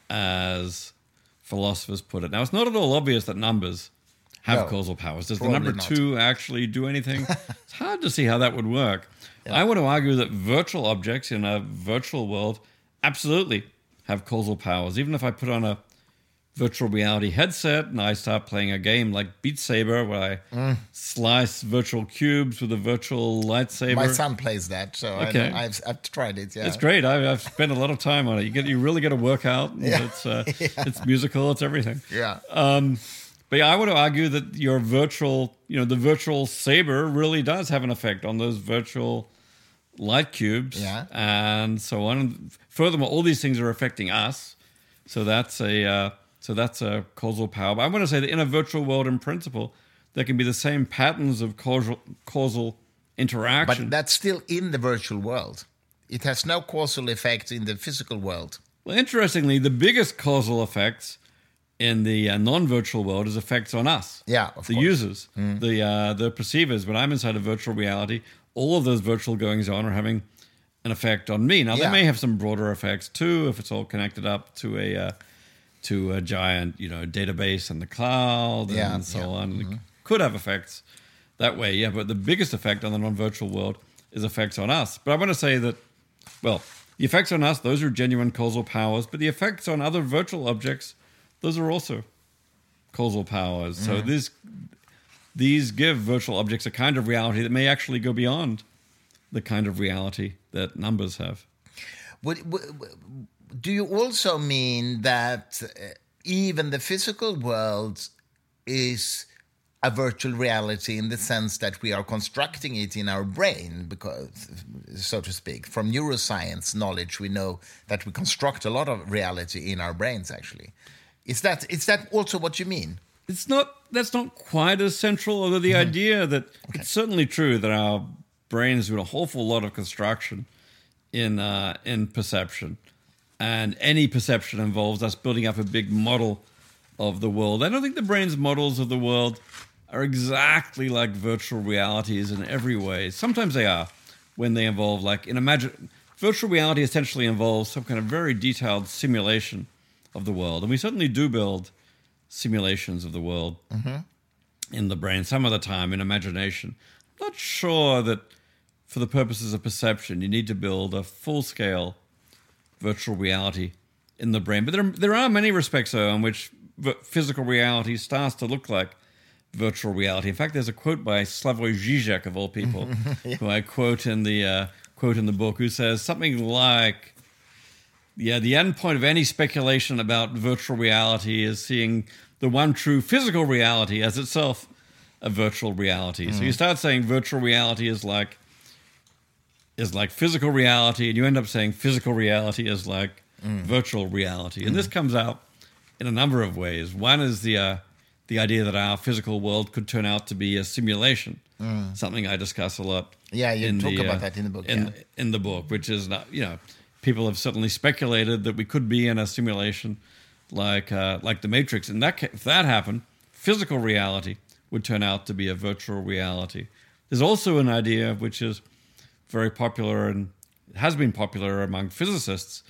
as philosophers put it. Now, it's not at all obvious that numbers have no, causal powers. Does the number not. two actually do anything? it's hard to see how that would work. Yeah. I want to argue that virtual objects in a virtual world absolutely have causal powers. Even if I put on a virtual reality headset and I start playing a game like Beat Saber where I mm. slice virtual cubes with a virtual lightsaber. My son plays that, so okay. I have I've tried it. Yeah, it's great. I, have spent a lot of time on it. You get you really get a workout. Yeah. It's uh, yeah. it's musical. It's everything. Yeah. Um, but yeah, I would argue that your virtual, you know, the virtual saber really does have an effect on those virtual light cubes yeah. and so on. Furthermore, all these things are affecting us. So that's a uh, so that's a causal power. But I want to say that in a virtual world, in principle, there can be the same patterns of causal causal interaction. But that's still in the virtual world. It has no causal effect in the physical world. Well, interestingly, the biggest causal effects in the uh, non-virtual world is effects on us. Yeah, the course. users, mm. the uh, the perceivers. When I'm inside a virtual reality, all of those virtual goings on are having an effect on me. Now yeah. they may have some broader effects too if it's all connected up to a uh, to a giant you know database in the cloud yeah, and so yeah. on. Mm-hmm. Could have effects that way, yeah. But the biggest effect on the non-virtual world is effects on us. But I want to say that, well, the effects on us those are genuine causal powers, but the effects on other virtual objects those are also causal powers. Mm-hmm. So this these give virtual objects a kind of reality that may actually go beyond the kind of reality that numbers have. Would, would, do you also mean that uh, even the physical world is a virtual reality in the sense that we are constructing it in our brain because so to speak from neuroscience knowledge we know that we construct a lot of reality in our brains actually is that is that also what you mean it's not that's not quite as central, although the mm-hmm. idea that okay. it's certainly true that our brains do a whole lot of construction in uh, in perception, and any perception involves us building up a big model of the world. I don't think the brain's models of the world are exactly like virtual realities in every way. Sometimes they are when they involve like in imagine virtual reality essentially involves some kind of very detailed simulation of the world, and we certainly do build simulations of the world mm-hmm. in the brain, some of the time in imagination. I'm not sure that for the purposes of perception, you need to build a full scale virtual reality in the brain. But there, there are many respects, though, in which physical reality starts to look like virtual reality. In fact, there's a quote by Slavoj Žižek, of all people, yeah. who I quote in the uh, quote in the book, who says something like, yeah, the end point of any speculation about virtual reality is seeing the one true physical reality as itself a virtual reality. Mm. So you mm. start saying virtual reality is like is like physical reality, and you end up saying physical reality is like mm. virtual reality. And mm. this comes out in a number of ways. One is the uh, the idea that our physical world could turn out to be a simulation, mm. something I discuss a lot. Yeah, you talk the, about uh, that in the book. In, yeah. in the book, which is not you know people have certainly speculated that we could be in a simulation like uh, like the Matrix. And that if that happened, physical reality would turn out to be a virtual reality. There's also an idea which is very popular and has been popular among physicists,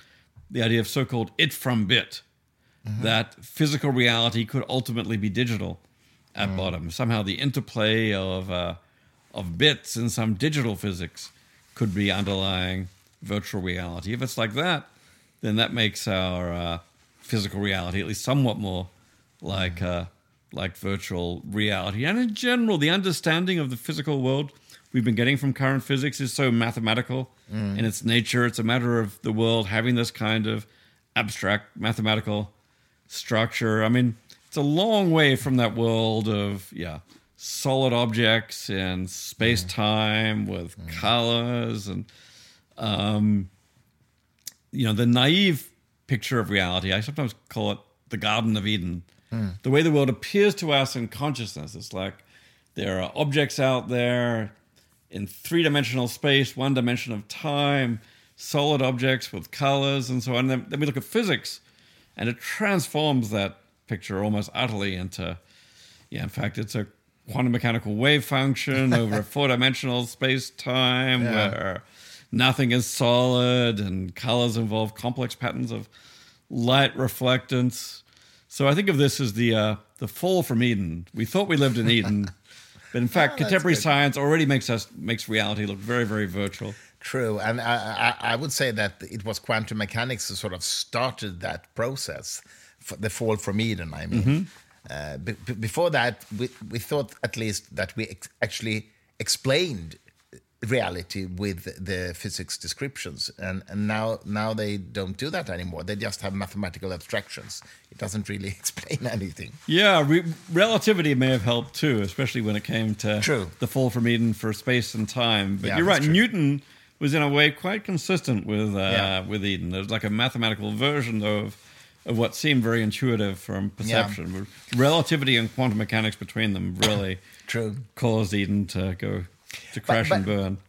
the idea of so-called it from bit, that physical reality could ultimately be digital at bottom. Somehow the interplay of uh, of bits in some digital physics could be underlying virtual reality. If it's like that, then that makes our uh, physical reality at least somewhat more like uh, like virtual reality. And in general, the understanding of the physical world we've been getting from current physics is so mathematical in its nature. It's a matter of the world having this kind of abstract mathematical structure. I mean, it's a long way from that world of yeah solid objects and space time with colors and um, you know the naive picture of reality. I sometimes call it the Garden of Eden. The way the world appears to us in consciousness, it's like there are objects out there in three dimensional space, one dimension of time, solid objects with colors and so on. Then, then we look at physics, and it transforms that picture almost utterly into, yeah, in fact, it's a quantum mechanical wave function over a four dimensional space time Yeah. where nothing is solid and colors involve complex patterns of light reflectance. So I think of this as the uh, the fall from Eden. We thought we lived in Eden, but in fact, Oh, contemporary good. science already makes us makes reality look very very virtual. True, and I, I, I would say that it was quantum mechanics that sort of started that process, the fall from Eden. I mean, uh, be, be- before that, we, we thought at least that we ex actually explained reality with the physics descriptions, and, and now now they don't do that anymore. They just have mathematical abstractions. It doesn't really explain anything. Yeah, re- relativity may have helped too, especially when it came to True. the fall from Eden for space and time. But Yeah, you're right, true. Newton was in a way quite consistent with uh, Yeah. with Eden. There's like a mathematical version of of what seemed very intuitive from perception. Relativity and quantum mechanics between them really True. caused Eden to go to crash and but- burn.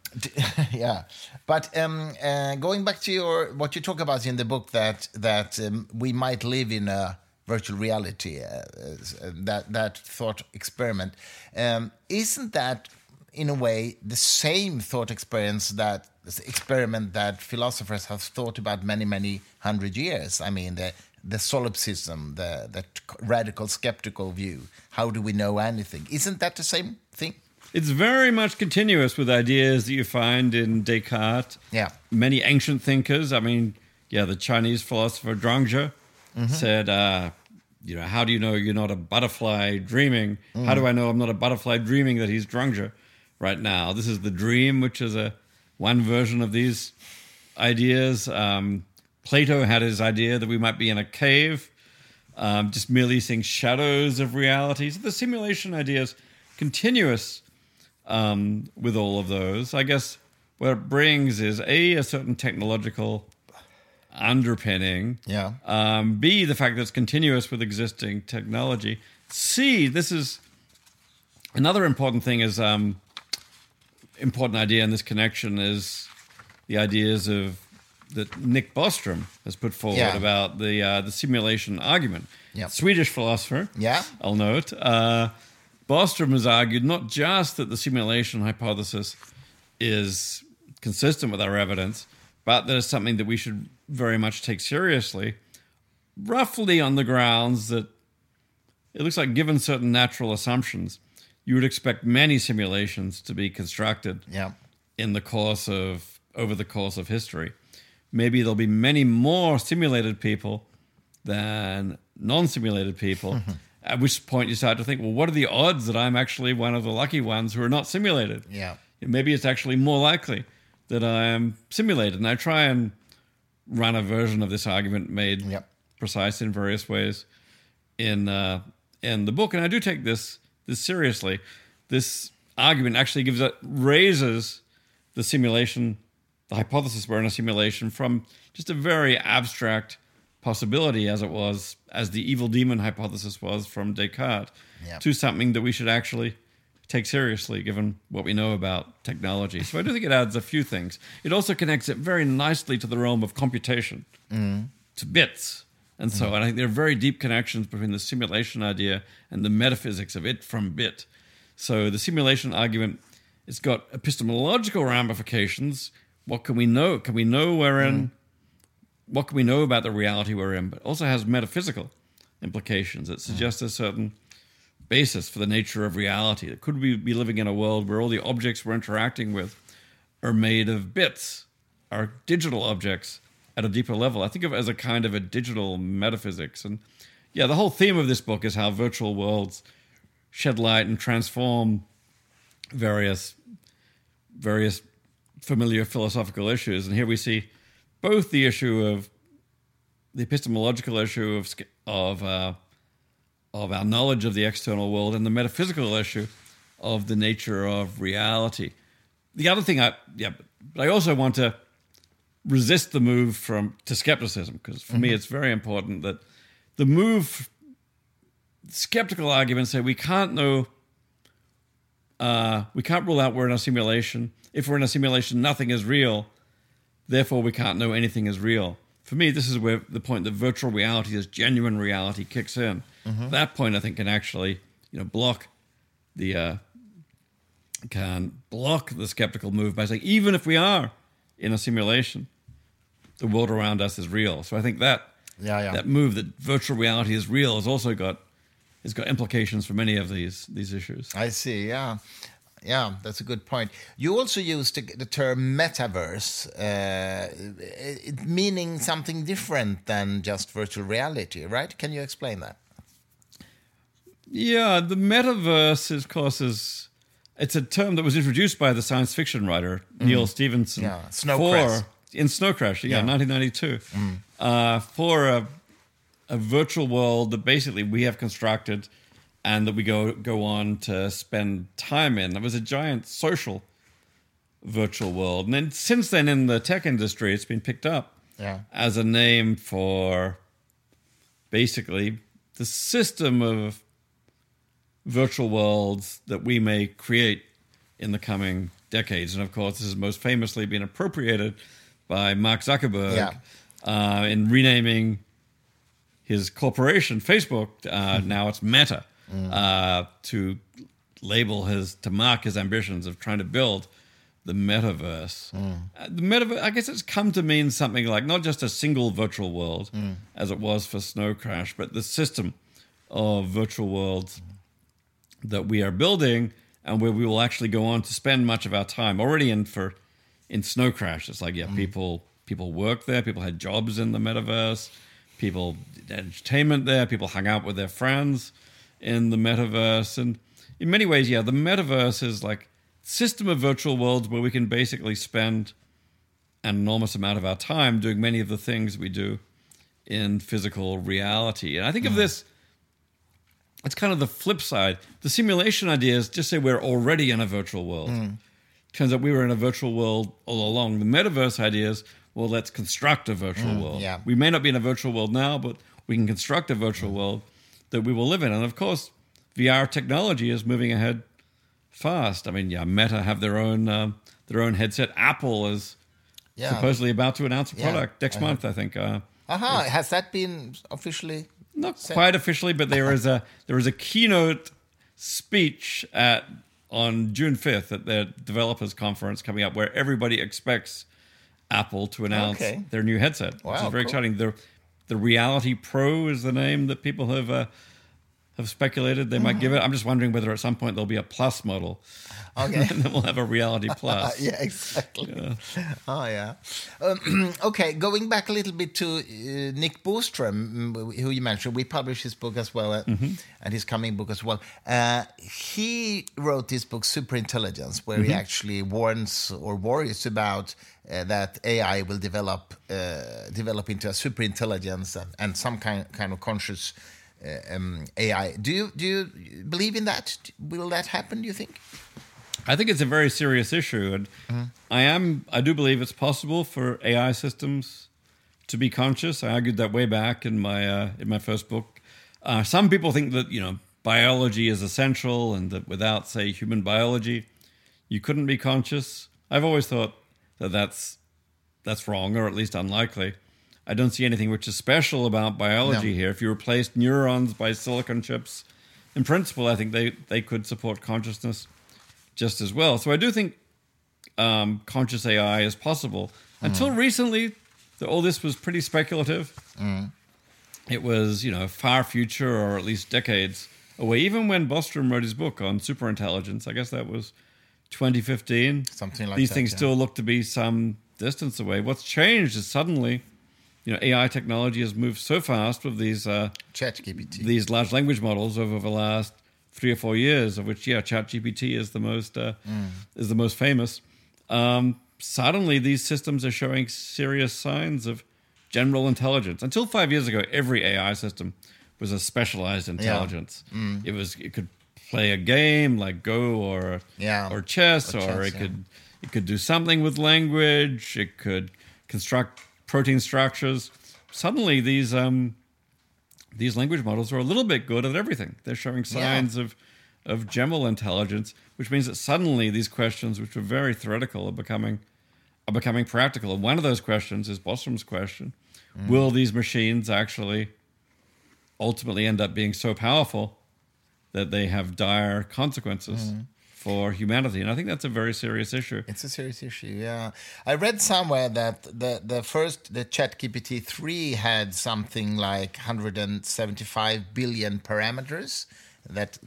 yeah, but um, uh, going back to your what you talk about in the book that that um, we might live in a virtual reality, uh, uh, that that thought experiment, um, isn't that in a way the same thought experience that experiment that philosophers have thought about many many hundred years? I mean the the solipsism, the the radical skeptical view. How do we know anything? Isn't that the same thing? It's very much continuous with ideas that you find in Descartes. Yeah. Many ancient thinkers. I mean, yeah, the Chinese philosopher Zhuangzi said, uh, you know, how do you know you're not a butterfly dreaming? How do I know I'm not a butterfly dreaming that he's Zhuangzi right now? This is the dream, which is a one version of these ideas. Um, Plato had his idea that we might be in a cave, um, just merely seeing shadows of reality. So the simulation idea is continuous um, with all of those. I guess what it brings is a a certain technological underpinning. Yeah. Um, B the fact that it's continuous with existing technology. C this is another important thing is um, important idea in this connection is the ideas of that Nick Bostrom has put forward Yeah. about the uh, the simulation argument. Yeah. Swedish philosopher. Yeah. I'll note. Uh, Bostrom has argued not just that the simulation hypothesis is consistent with our evidence, but that it's something that we should very much take seriously, roughly on the grounds that it looks like, given certain natural assumptions, you would expect many simulations to be constructed Yeah. in the course of over the course of history. Maybe there'll be many more simulated people than non-simulated people. Mm-hmm. At which point you start to think, well, what are the odds that I'm actually one of the lucky ones who are not simulated? Yeah. Maybe it's actually more likely that I am simulated. And I try and run a version of this argument made Yep. precise in various ways in uh, in the book, and I do take this this seriously. This argument actually gives it raises the simulation, the hypothesis we're in a simulation from just a very abstract possibility as it was, as the evil demon hypothesis was from Descartes, Yeah. to something that we should actually take seriously given what we know about technology. So I do think it adds a few things. It also connects it very nicely to the realm of computation, mm. to bits, And so, and I think there are very deep connections between the simulation idea and the metaphysics of it from bit. So the simulation argument, it's got epistemological ramifications. What can we know? Can we know we're in? Mm. What can we know about the reality we're in? But also has metaphysical implications. It suggests a certain basis for the nature of reality. That could we be living in a world where all the objects we're interacting with are made of bits, are digital objects at a deeper level? I think of it as a kind of a digital metaphysics. And yeah, the whole theme of this book is how virtual worlds shed light and transform various various familiar philosophical issues. And here we see both the issue of the epistemological issue of of uh, of our knowledge of the external world and the metaphysical issue of the nature of reality. The other thing I yeah, but I also want to resist the move from to skepticism because for me it's very important that the move skeptical arguments say we can't know uh, we can't rule out we're in a simulation. If we're in a simulation, nothing is real. Therefore, we can't know anything is real. For me, this is where the point that virtual reality is genuine reality kicks in. That point, I think, can actually you know block the uh, can block the skeptical move by saying even if we are in a simulation, the world around us is real. So I think that Yeah, yeah. that move that virtual reality is real has also got has got implications for many of these these issues. I see. Yeah, yeah, that's a good point. You also used the, the term metaverse, uh, it, meaning something different than just virtual reality, right? Can you explain that? Yeah, the metaverse, of course, is it's a term that was introduced by the science fiction writer Neal Stephenson. Yeah, Snow Crash. in Snow Crash, yeah, Yeah. Mm. 1992, uh, for a, a virtual world that basically we have constructed and that we go go on to spend time in. It was a giant social virtual world, and then since then in the tech industry, it's been picked up Yeah. as a name for basically the system of virtual worlds that we may create in the coming decades. And of course, this has most famously been appropriated by Mark Zuckerberg Yeah. uh, in renaming his corporation, Facebook. Uh, now it's Meta, uh, to label his to mark his ambitions of trying to build the metaverse. Uh, the metaverse, I guess, it's come to mean something like not just a single virtual world, as it was for Snow Crash, but the system of virtual worlds that we are building and where we will actually go on to spend much of our time already in for in snow crash. It's like yeah people people work there people had jobs in the metaverse people did entertainment there people hung out with their friends in the metaverse and in many ways yeah the metaverse is like system of virtual worlds where we can basically spend an enormous amount of our time doing many of the things we do in physical reality and i think of mm. this it's kind of the flip side. The simulation idea is just say we're already in a virtual world. Mm. Turns out we were in a virtual world all along. The metaverse idea is, well, let's construct a virtual mm, world. yeah. We may not be in a virtual world now, but we can construct a virtual world that we will live in. And of course, VR technology is moving ahead fast. I mean, yeah, Meta have their own um, their own headset. Apple is Yeah. supposedly about to announce a Yeah. product next Uh-huh. month. I think. Uh, Aha, has that been officially? not quite officially, but there is a there is a keynote speech at on June fifth at their developers conference coming up, where everybody expects Apple to announce Okay. their new headset, which is very cool. exciting. The the Reality Pro is the name that people have uh, have speculated they might give it. I'm just wondering whether at some point there'll be a Plus model, Okay. and then we'll have a Reality Plus. yeah, exactly. Oh, yeah. Um, okay, going back a little bit to uh, Nick Bostrom, mm, who you mentioned, we published his book as well, uh, and his coming book as well. Uh, he wrote this book, Superintelligence, where he actually warns or worries about uh, that AI will develop uh, develop into a superintelligence and, and some kind kind of conscious. Uh, um, AI. Do you do you believe in that? Will that happen? Do you think? I think it's a very serious issue, and I am I do believe it's possible for AI systems to be conscious. I argued that way back in my uh, in my first book. Uh, some people think that you know biology is essential, and that without say human biology, you couldn't be conscious. I've always thought that that's that's wrong, or at least unlikely. I don't see anything which is special about biology No. here. If you replaced neurons by silicon chips, in principle, I think they, they could support consciousness just as well. So I do think um, conscious AI is possible. Until recently, the, all this was pretty speculative. It was, you know, far future or at least decades away. Even when Bostrom wrote his book on superintelligence, I guess that was 2015. Something like These that, things yeah. still look to be some distance away. What's changed is suddenly, you know, AI technology has moved so fast with these uh, ChatGPT. these large language models over the last three or four years, of which yeah, ChatGPT is the most uh, is the most famous. Um, suddenly, these systems are showing serious signs of general intelligence. Until five years ago, every AI system was a specialized intelligence. It was it could play a game like Go or Yeah. or chess, Or or, chess, it yeah. could it could do something with language. It could construct protein structures. Suddenly, these um, these language models are a little bit good at everything. They're showing signs of of general intelligence, which means that suddenly these questions, which were very theoretical, are becoming are becoming practical. And one of those questions is Bostrom's question: Will these machines actually ultimately end up being so powerful that they have dire consequences for humanity? And I think that's a very serious issue. It's a serious issue, yeah. I read somewhere that the the first the ChatGPT three had something like 175 billion parameters that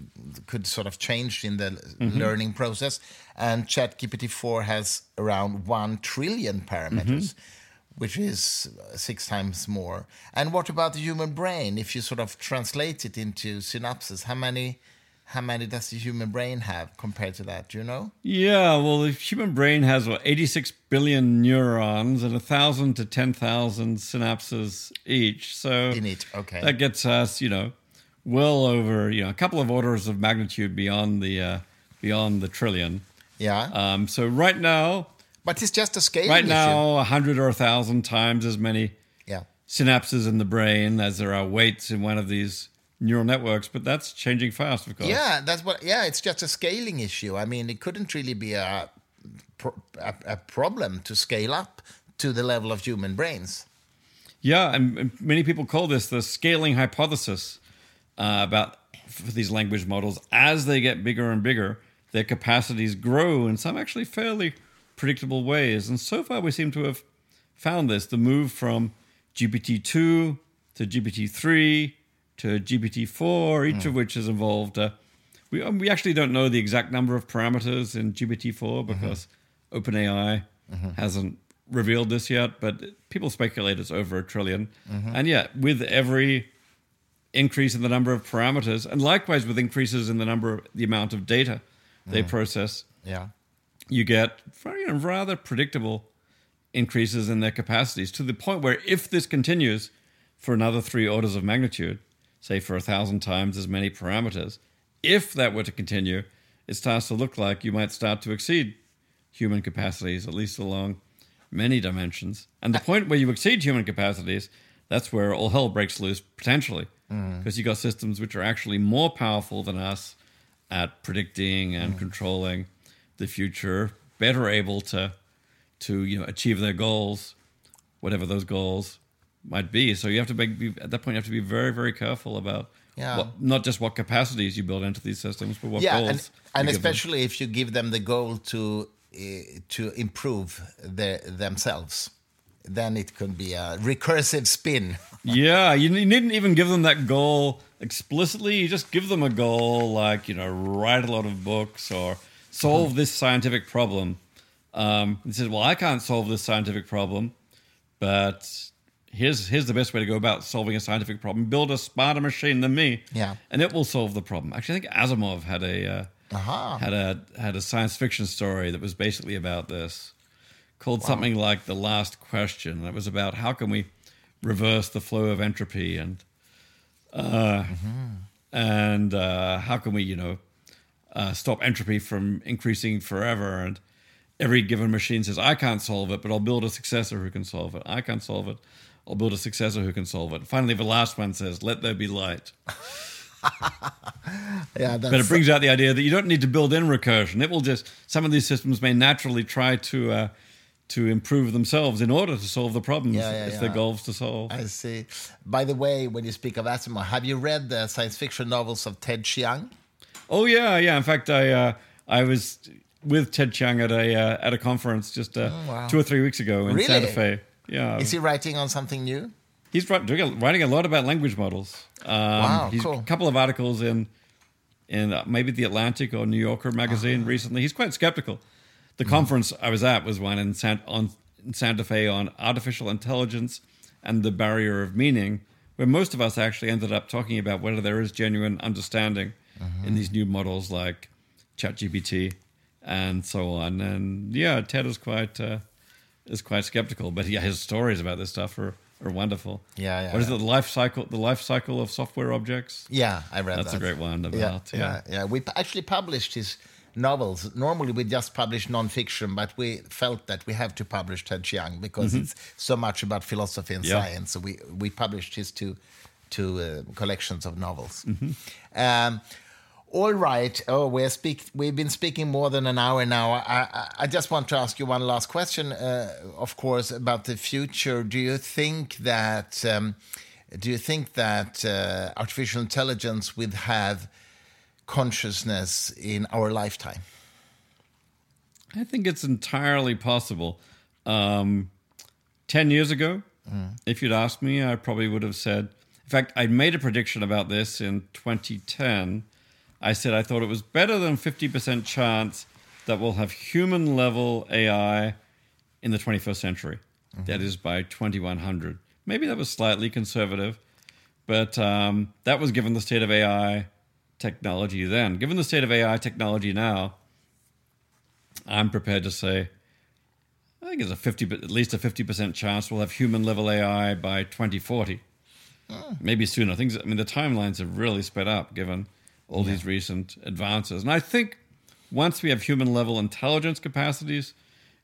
could sort of change in the mm-hmm. learning process, and ChatGPT four has around one trillion parameters. Mm-hmm. Which is six times more. And what about the human brain? If you sort of translate it into synapses, how many, how many does the human brain have compared to that? Do you know? Yeah, well, the human brain has what, 86 billion neurons and a 1,000 to 10,000 synapses each. So In it, okay. that gets us, you know, well over, you know, a couple of orders of magnitude beyond the uh, beyond the trillion. Yeah, Um, so right now, but it's just a scale. right now, a hundred or a thousand times as many Yeah, synapses in the brain as there are weights in one of these neural networks. But that's changing fast, of course. yeah, that's what. Yeah, it's just a scaling issue. I mean, it couldn't really be a a, a problem to scale up to the level of human brains. Yeah, and and many people call this the scaling hypothesis uh, about for these language models. As they get bigger and bigger, their capacities grow in some actually fairly predictable ways. And so far, we seem to have found this: the move from GPT two to GPT three to GPT four, each hmm. of which has involved. Uh, we um, we actually don't know the exact number of parameters in GPT four mm-hmm. because OpenAI mm-hmm. hasn't revealed this yet, but people speculate it's over a 10000000000 mm-hmm. And yet, with every increase in the number of parameters, and likewise with increases in the number of the amount of data they process, Yeah, you get very, rather predictable increases in their capacities to the point where if this continues for another three orders of magnitude, say for a thousand times as many parameters, if that were to continue, it starts to look like you might start to exceed human capacities, at least along many dimensions. And the uh, point where you exceed human capacities, that's where all hell breaks loose potentially, mm. because you got systems which are actually more powerful than us at predicting and mm. controlling the future, better able to to you know achieve their goals, whatever those goals might be. So you have to make, be, at that point you have to be very very careful about Yeah. what, not just what capacities you build into these systems, but what yeah, goals. and, and them. especially if you give them the goal to uh, to improve their, themselves, then it could be a recursive spin. Yeah, you, you needn't even give them that goal explicitly. You just give them a goal like, you know, write a lot of books or solve this scientific problem. Um, he says, well, I can't solve this scientific problem, but here's here's the best way to go about solving a scientific problem: build a smarter machine than me, Yeah. and it will solve the problem. Actually, I think Asimov had a uh, Aha. had a had a science fiction story that was basically about this, called something like "The Last Question." And it was about how can we reverse the flow of entropy and uh, and uh, how can we, you know, uh, stop entropy from increasing forever. And every given machine says, "I can't solve it, but I'll build a successor who can solve it. I can't solve it." I'll build a successor who can solve it. Finally, the last one says, "Let there be light." Yeah, that's But it brings out the idea that you don't need to build in recursion. It will just some of these systems may naturally try to uh, to improve themselves in order to solve the problems. Yeah, yeah, it's yeah. their goals to solve. I see. By the way, when you speak of Asimov, have you read the science fiction novels of Ted Chiang? Oh yeah, yeah. In fact, I uh, I was with Ted Chiang at a uh, at a conference just uh, Oh, wow. two or three weeks ago in Really? Santa Fe. Yeah, Is he writing on something new? he's wri- doing a- writing a lot about language models. Um, Wow, he's cool. a couple of articles in in uh, maybe the Atlantic or New Yorker magazine Ah. recently. He's quite skeptical. The Mm-hmm. conference I was at was one in, San- on, in Santa Fe on artificial intelligence and the barrier of meaning, where most of us actually ended up talking about whether there is genuine understanding Mm-hmm. in these new models like ChatGPT and so on. And yeah, Ted is quite uh, is quite skeptical, but yeah, his stories about this stuff are, are wonderful. Yeah, yeah, What is yeah. it? The life cycle, the life cycle of software objects. Yeah, I read that. That's that. a great one Yeah, about yeah, yeah. yeah. We p- actually published his novels. Normally, we just publish nonfiction, but we felt that we have to publish Ted Chiang because it's so much about philosophy and Mm-hmm. Yeah. science. So we we published his two two uh, collections of novels. Mm-hmm. Um, all right. Oh, we're speak. We've been speaking more than an hour now. I, I, I just want to ask you one last question. Uh, of course, about the future. Do you think that? Um, do you think that uh, artificial intelligence will have consciousness in our lifetime? I think it's entirely possible. Um, Ten years ago, if you'd asked me, I probably would have said. In fact, I made a prediction about this in 2010. I said I thought it was better than 50% chance that we'll have human level AI in the 21st century. That is by 2100. Maybe that was slightly conservative, but um, that was given the state of AI technology then. Given the state of AI technology now, I'm prepared to say I think it's a 50 at least a 50% chance we'll have human level AI by 2040. Maybe sooner. Things I mean the timelines have really sped up given all these recent advances. And I think once we have human level intelligence capacities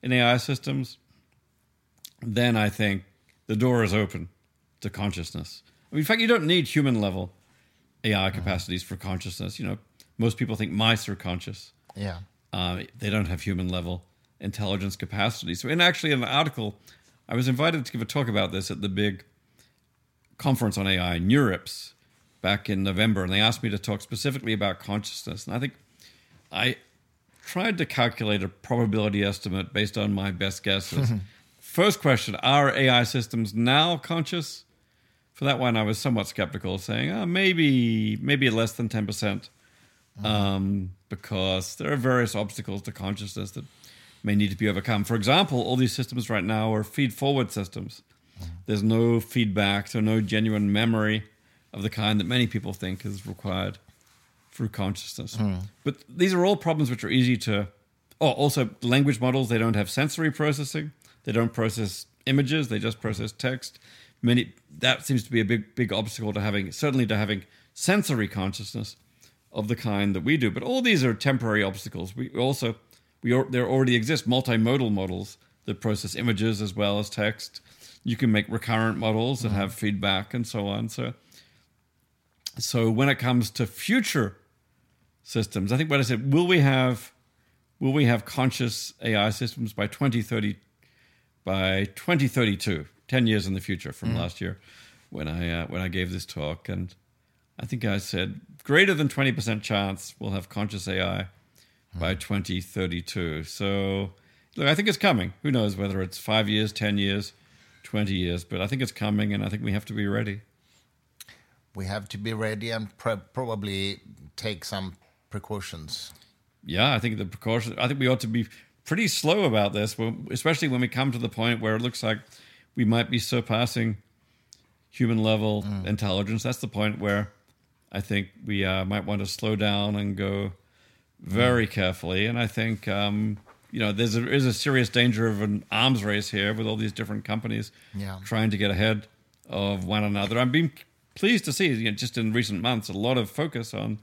in AI systems, then I think the door is open to consciousness. I mean, in fact, you don't need human level AI capacities for consciousness. You know, most people think mice are conscious Yeah. uh, they don't have human level intelligence capacity. So, in actually an article, I was invited to give a talk about this at the big conference on AI in NeurIPS back in November, and they asked me to talk specifically about consciousness. And I think I tried to calculate a probability estimate based on my best guesses. First question: Are AI systems now conscious? For that one, I was somewhat skeptical, saying, oh, maybe maybe less than ten percent mm-hmm. um, because there are various obstacles to consciousness that may need to be overcome. For example, all these systems right now are feed forward systems. Mm-hmm. There's no feedback, so no genuine memory of the kind that many people think is required through consciousness. Hmm. But these are all problems which are easy to. Oh, also language models, they don't have sensory processing. They don't process images, they just process text. Many that seems to be a big big obstacle to having certainly to having sensory consciousness of the kind that we do. But all these are temporary obstacles. We also we there already exist multimodal models that process images as well as text. You can make recurrent models that hmm. have feedback and so on. So so when it comes to future systems, I think what I said, will we have will we have conscious AI systems by 2030 by 2032, 10 years in the future from last year when I uh, when I gave this talk and I think I said greater than 20% chance we'll have conscious AI by 2032. So look, I think it's coming. Who knows whether it's 5 years, 10 years, 20 years, but I think it's coming and I think we have to be ready. We have to be ready and pro- probably take some precautions. Yeah, I think the precaution. I think we ought to be pretty slow about this, especially when we come to the point where it looks like we might be surpassing human level intelligence. That's the point where I think we uh, might want to slow down and go very carefully. And I think um, you know there's a, there is a serious danger of an arms race here with all these different companies Yeah. trying to get ahead of one another. I'm being pleased to see, you know, just in recent months, a lot of focus on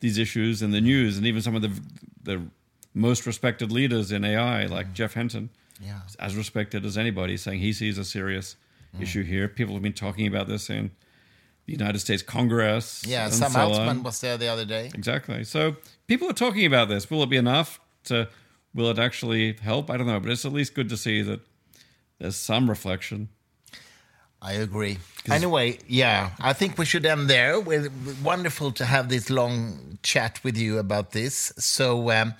these issues in the news, and even some of the the most respected leaders in AI, like mm-hmm. Geoff Hinton, Yeah. as respected as anybody, saying he sees a serious mm. issue here. People have been talking about this in the United States Congress. Yeah, Sam so Altman was there the other day. Exactly. So people are talking about this. Will it be enough to will it actually help? I don't know, but it's at least good to see that there's some reflection. I agree. Anyway, yeah, I think we should end there. We're wonderful to have this long chat with you about this. So, um,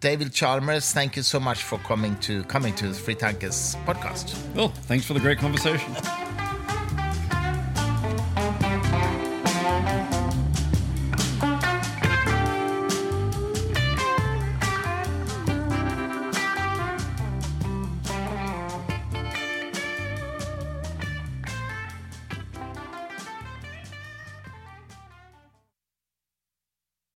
David Chalmers, thank you so much for coming to coming to the Free Tankers podcast. Well, thanks for the great conversation.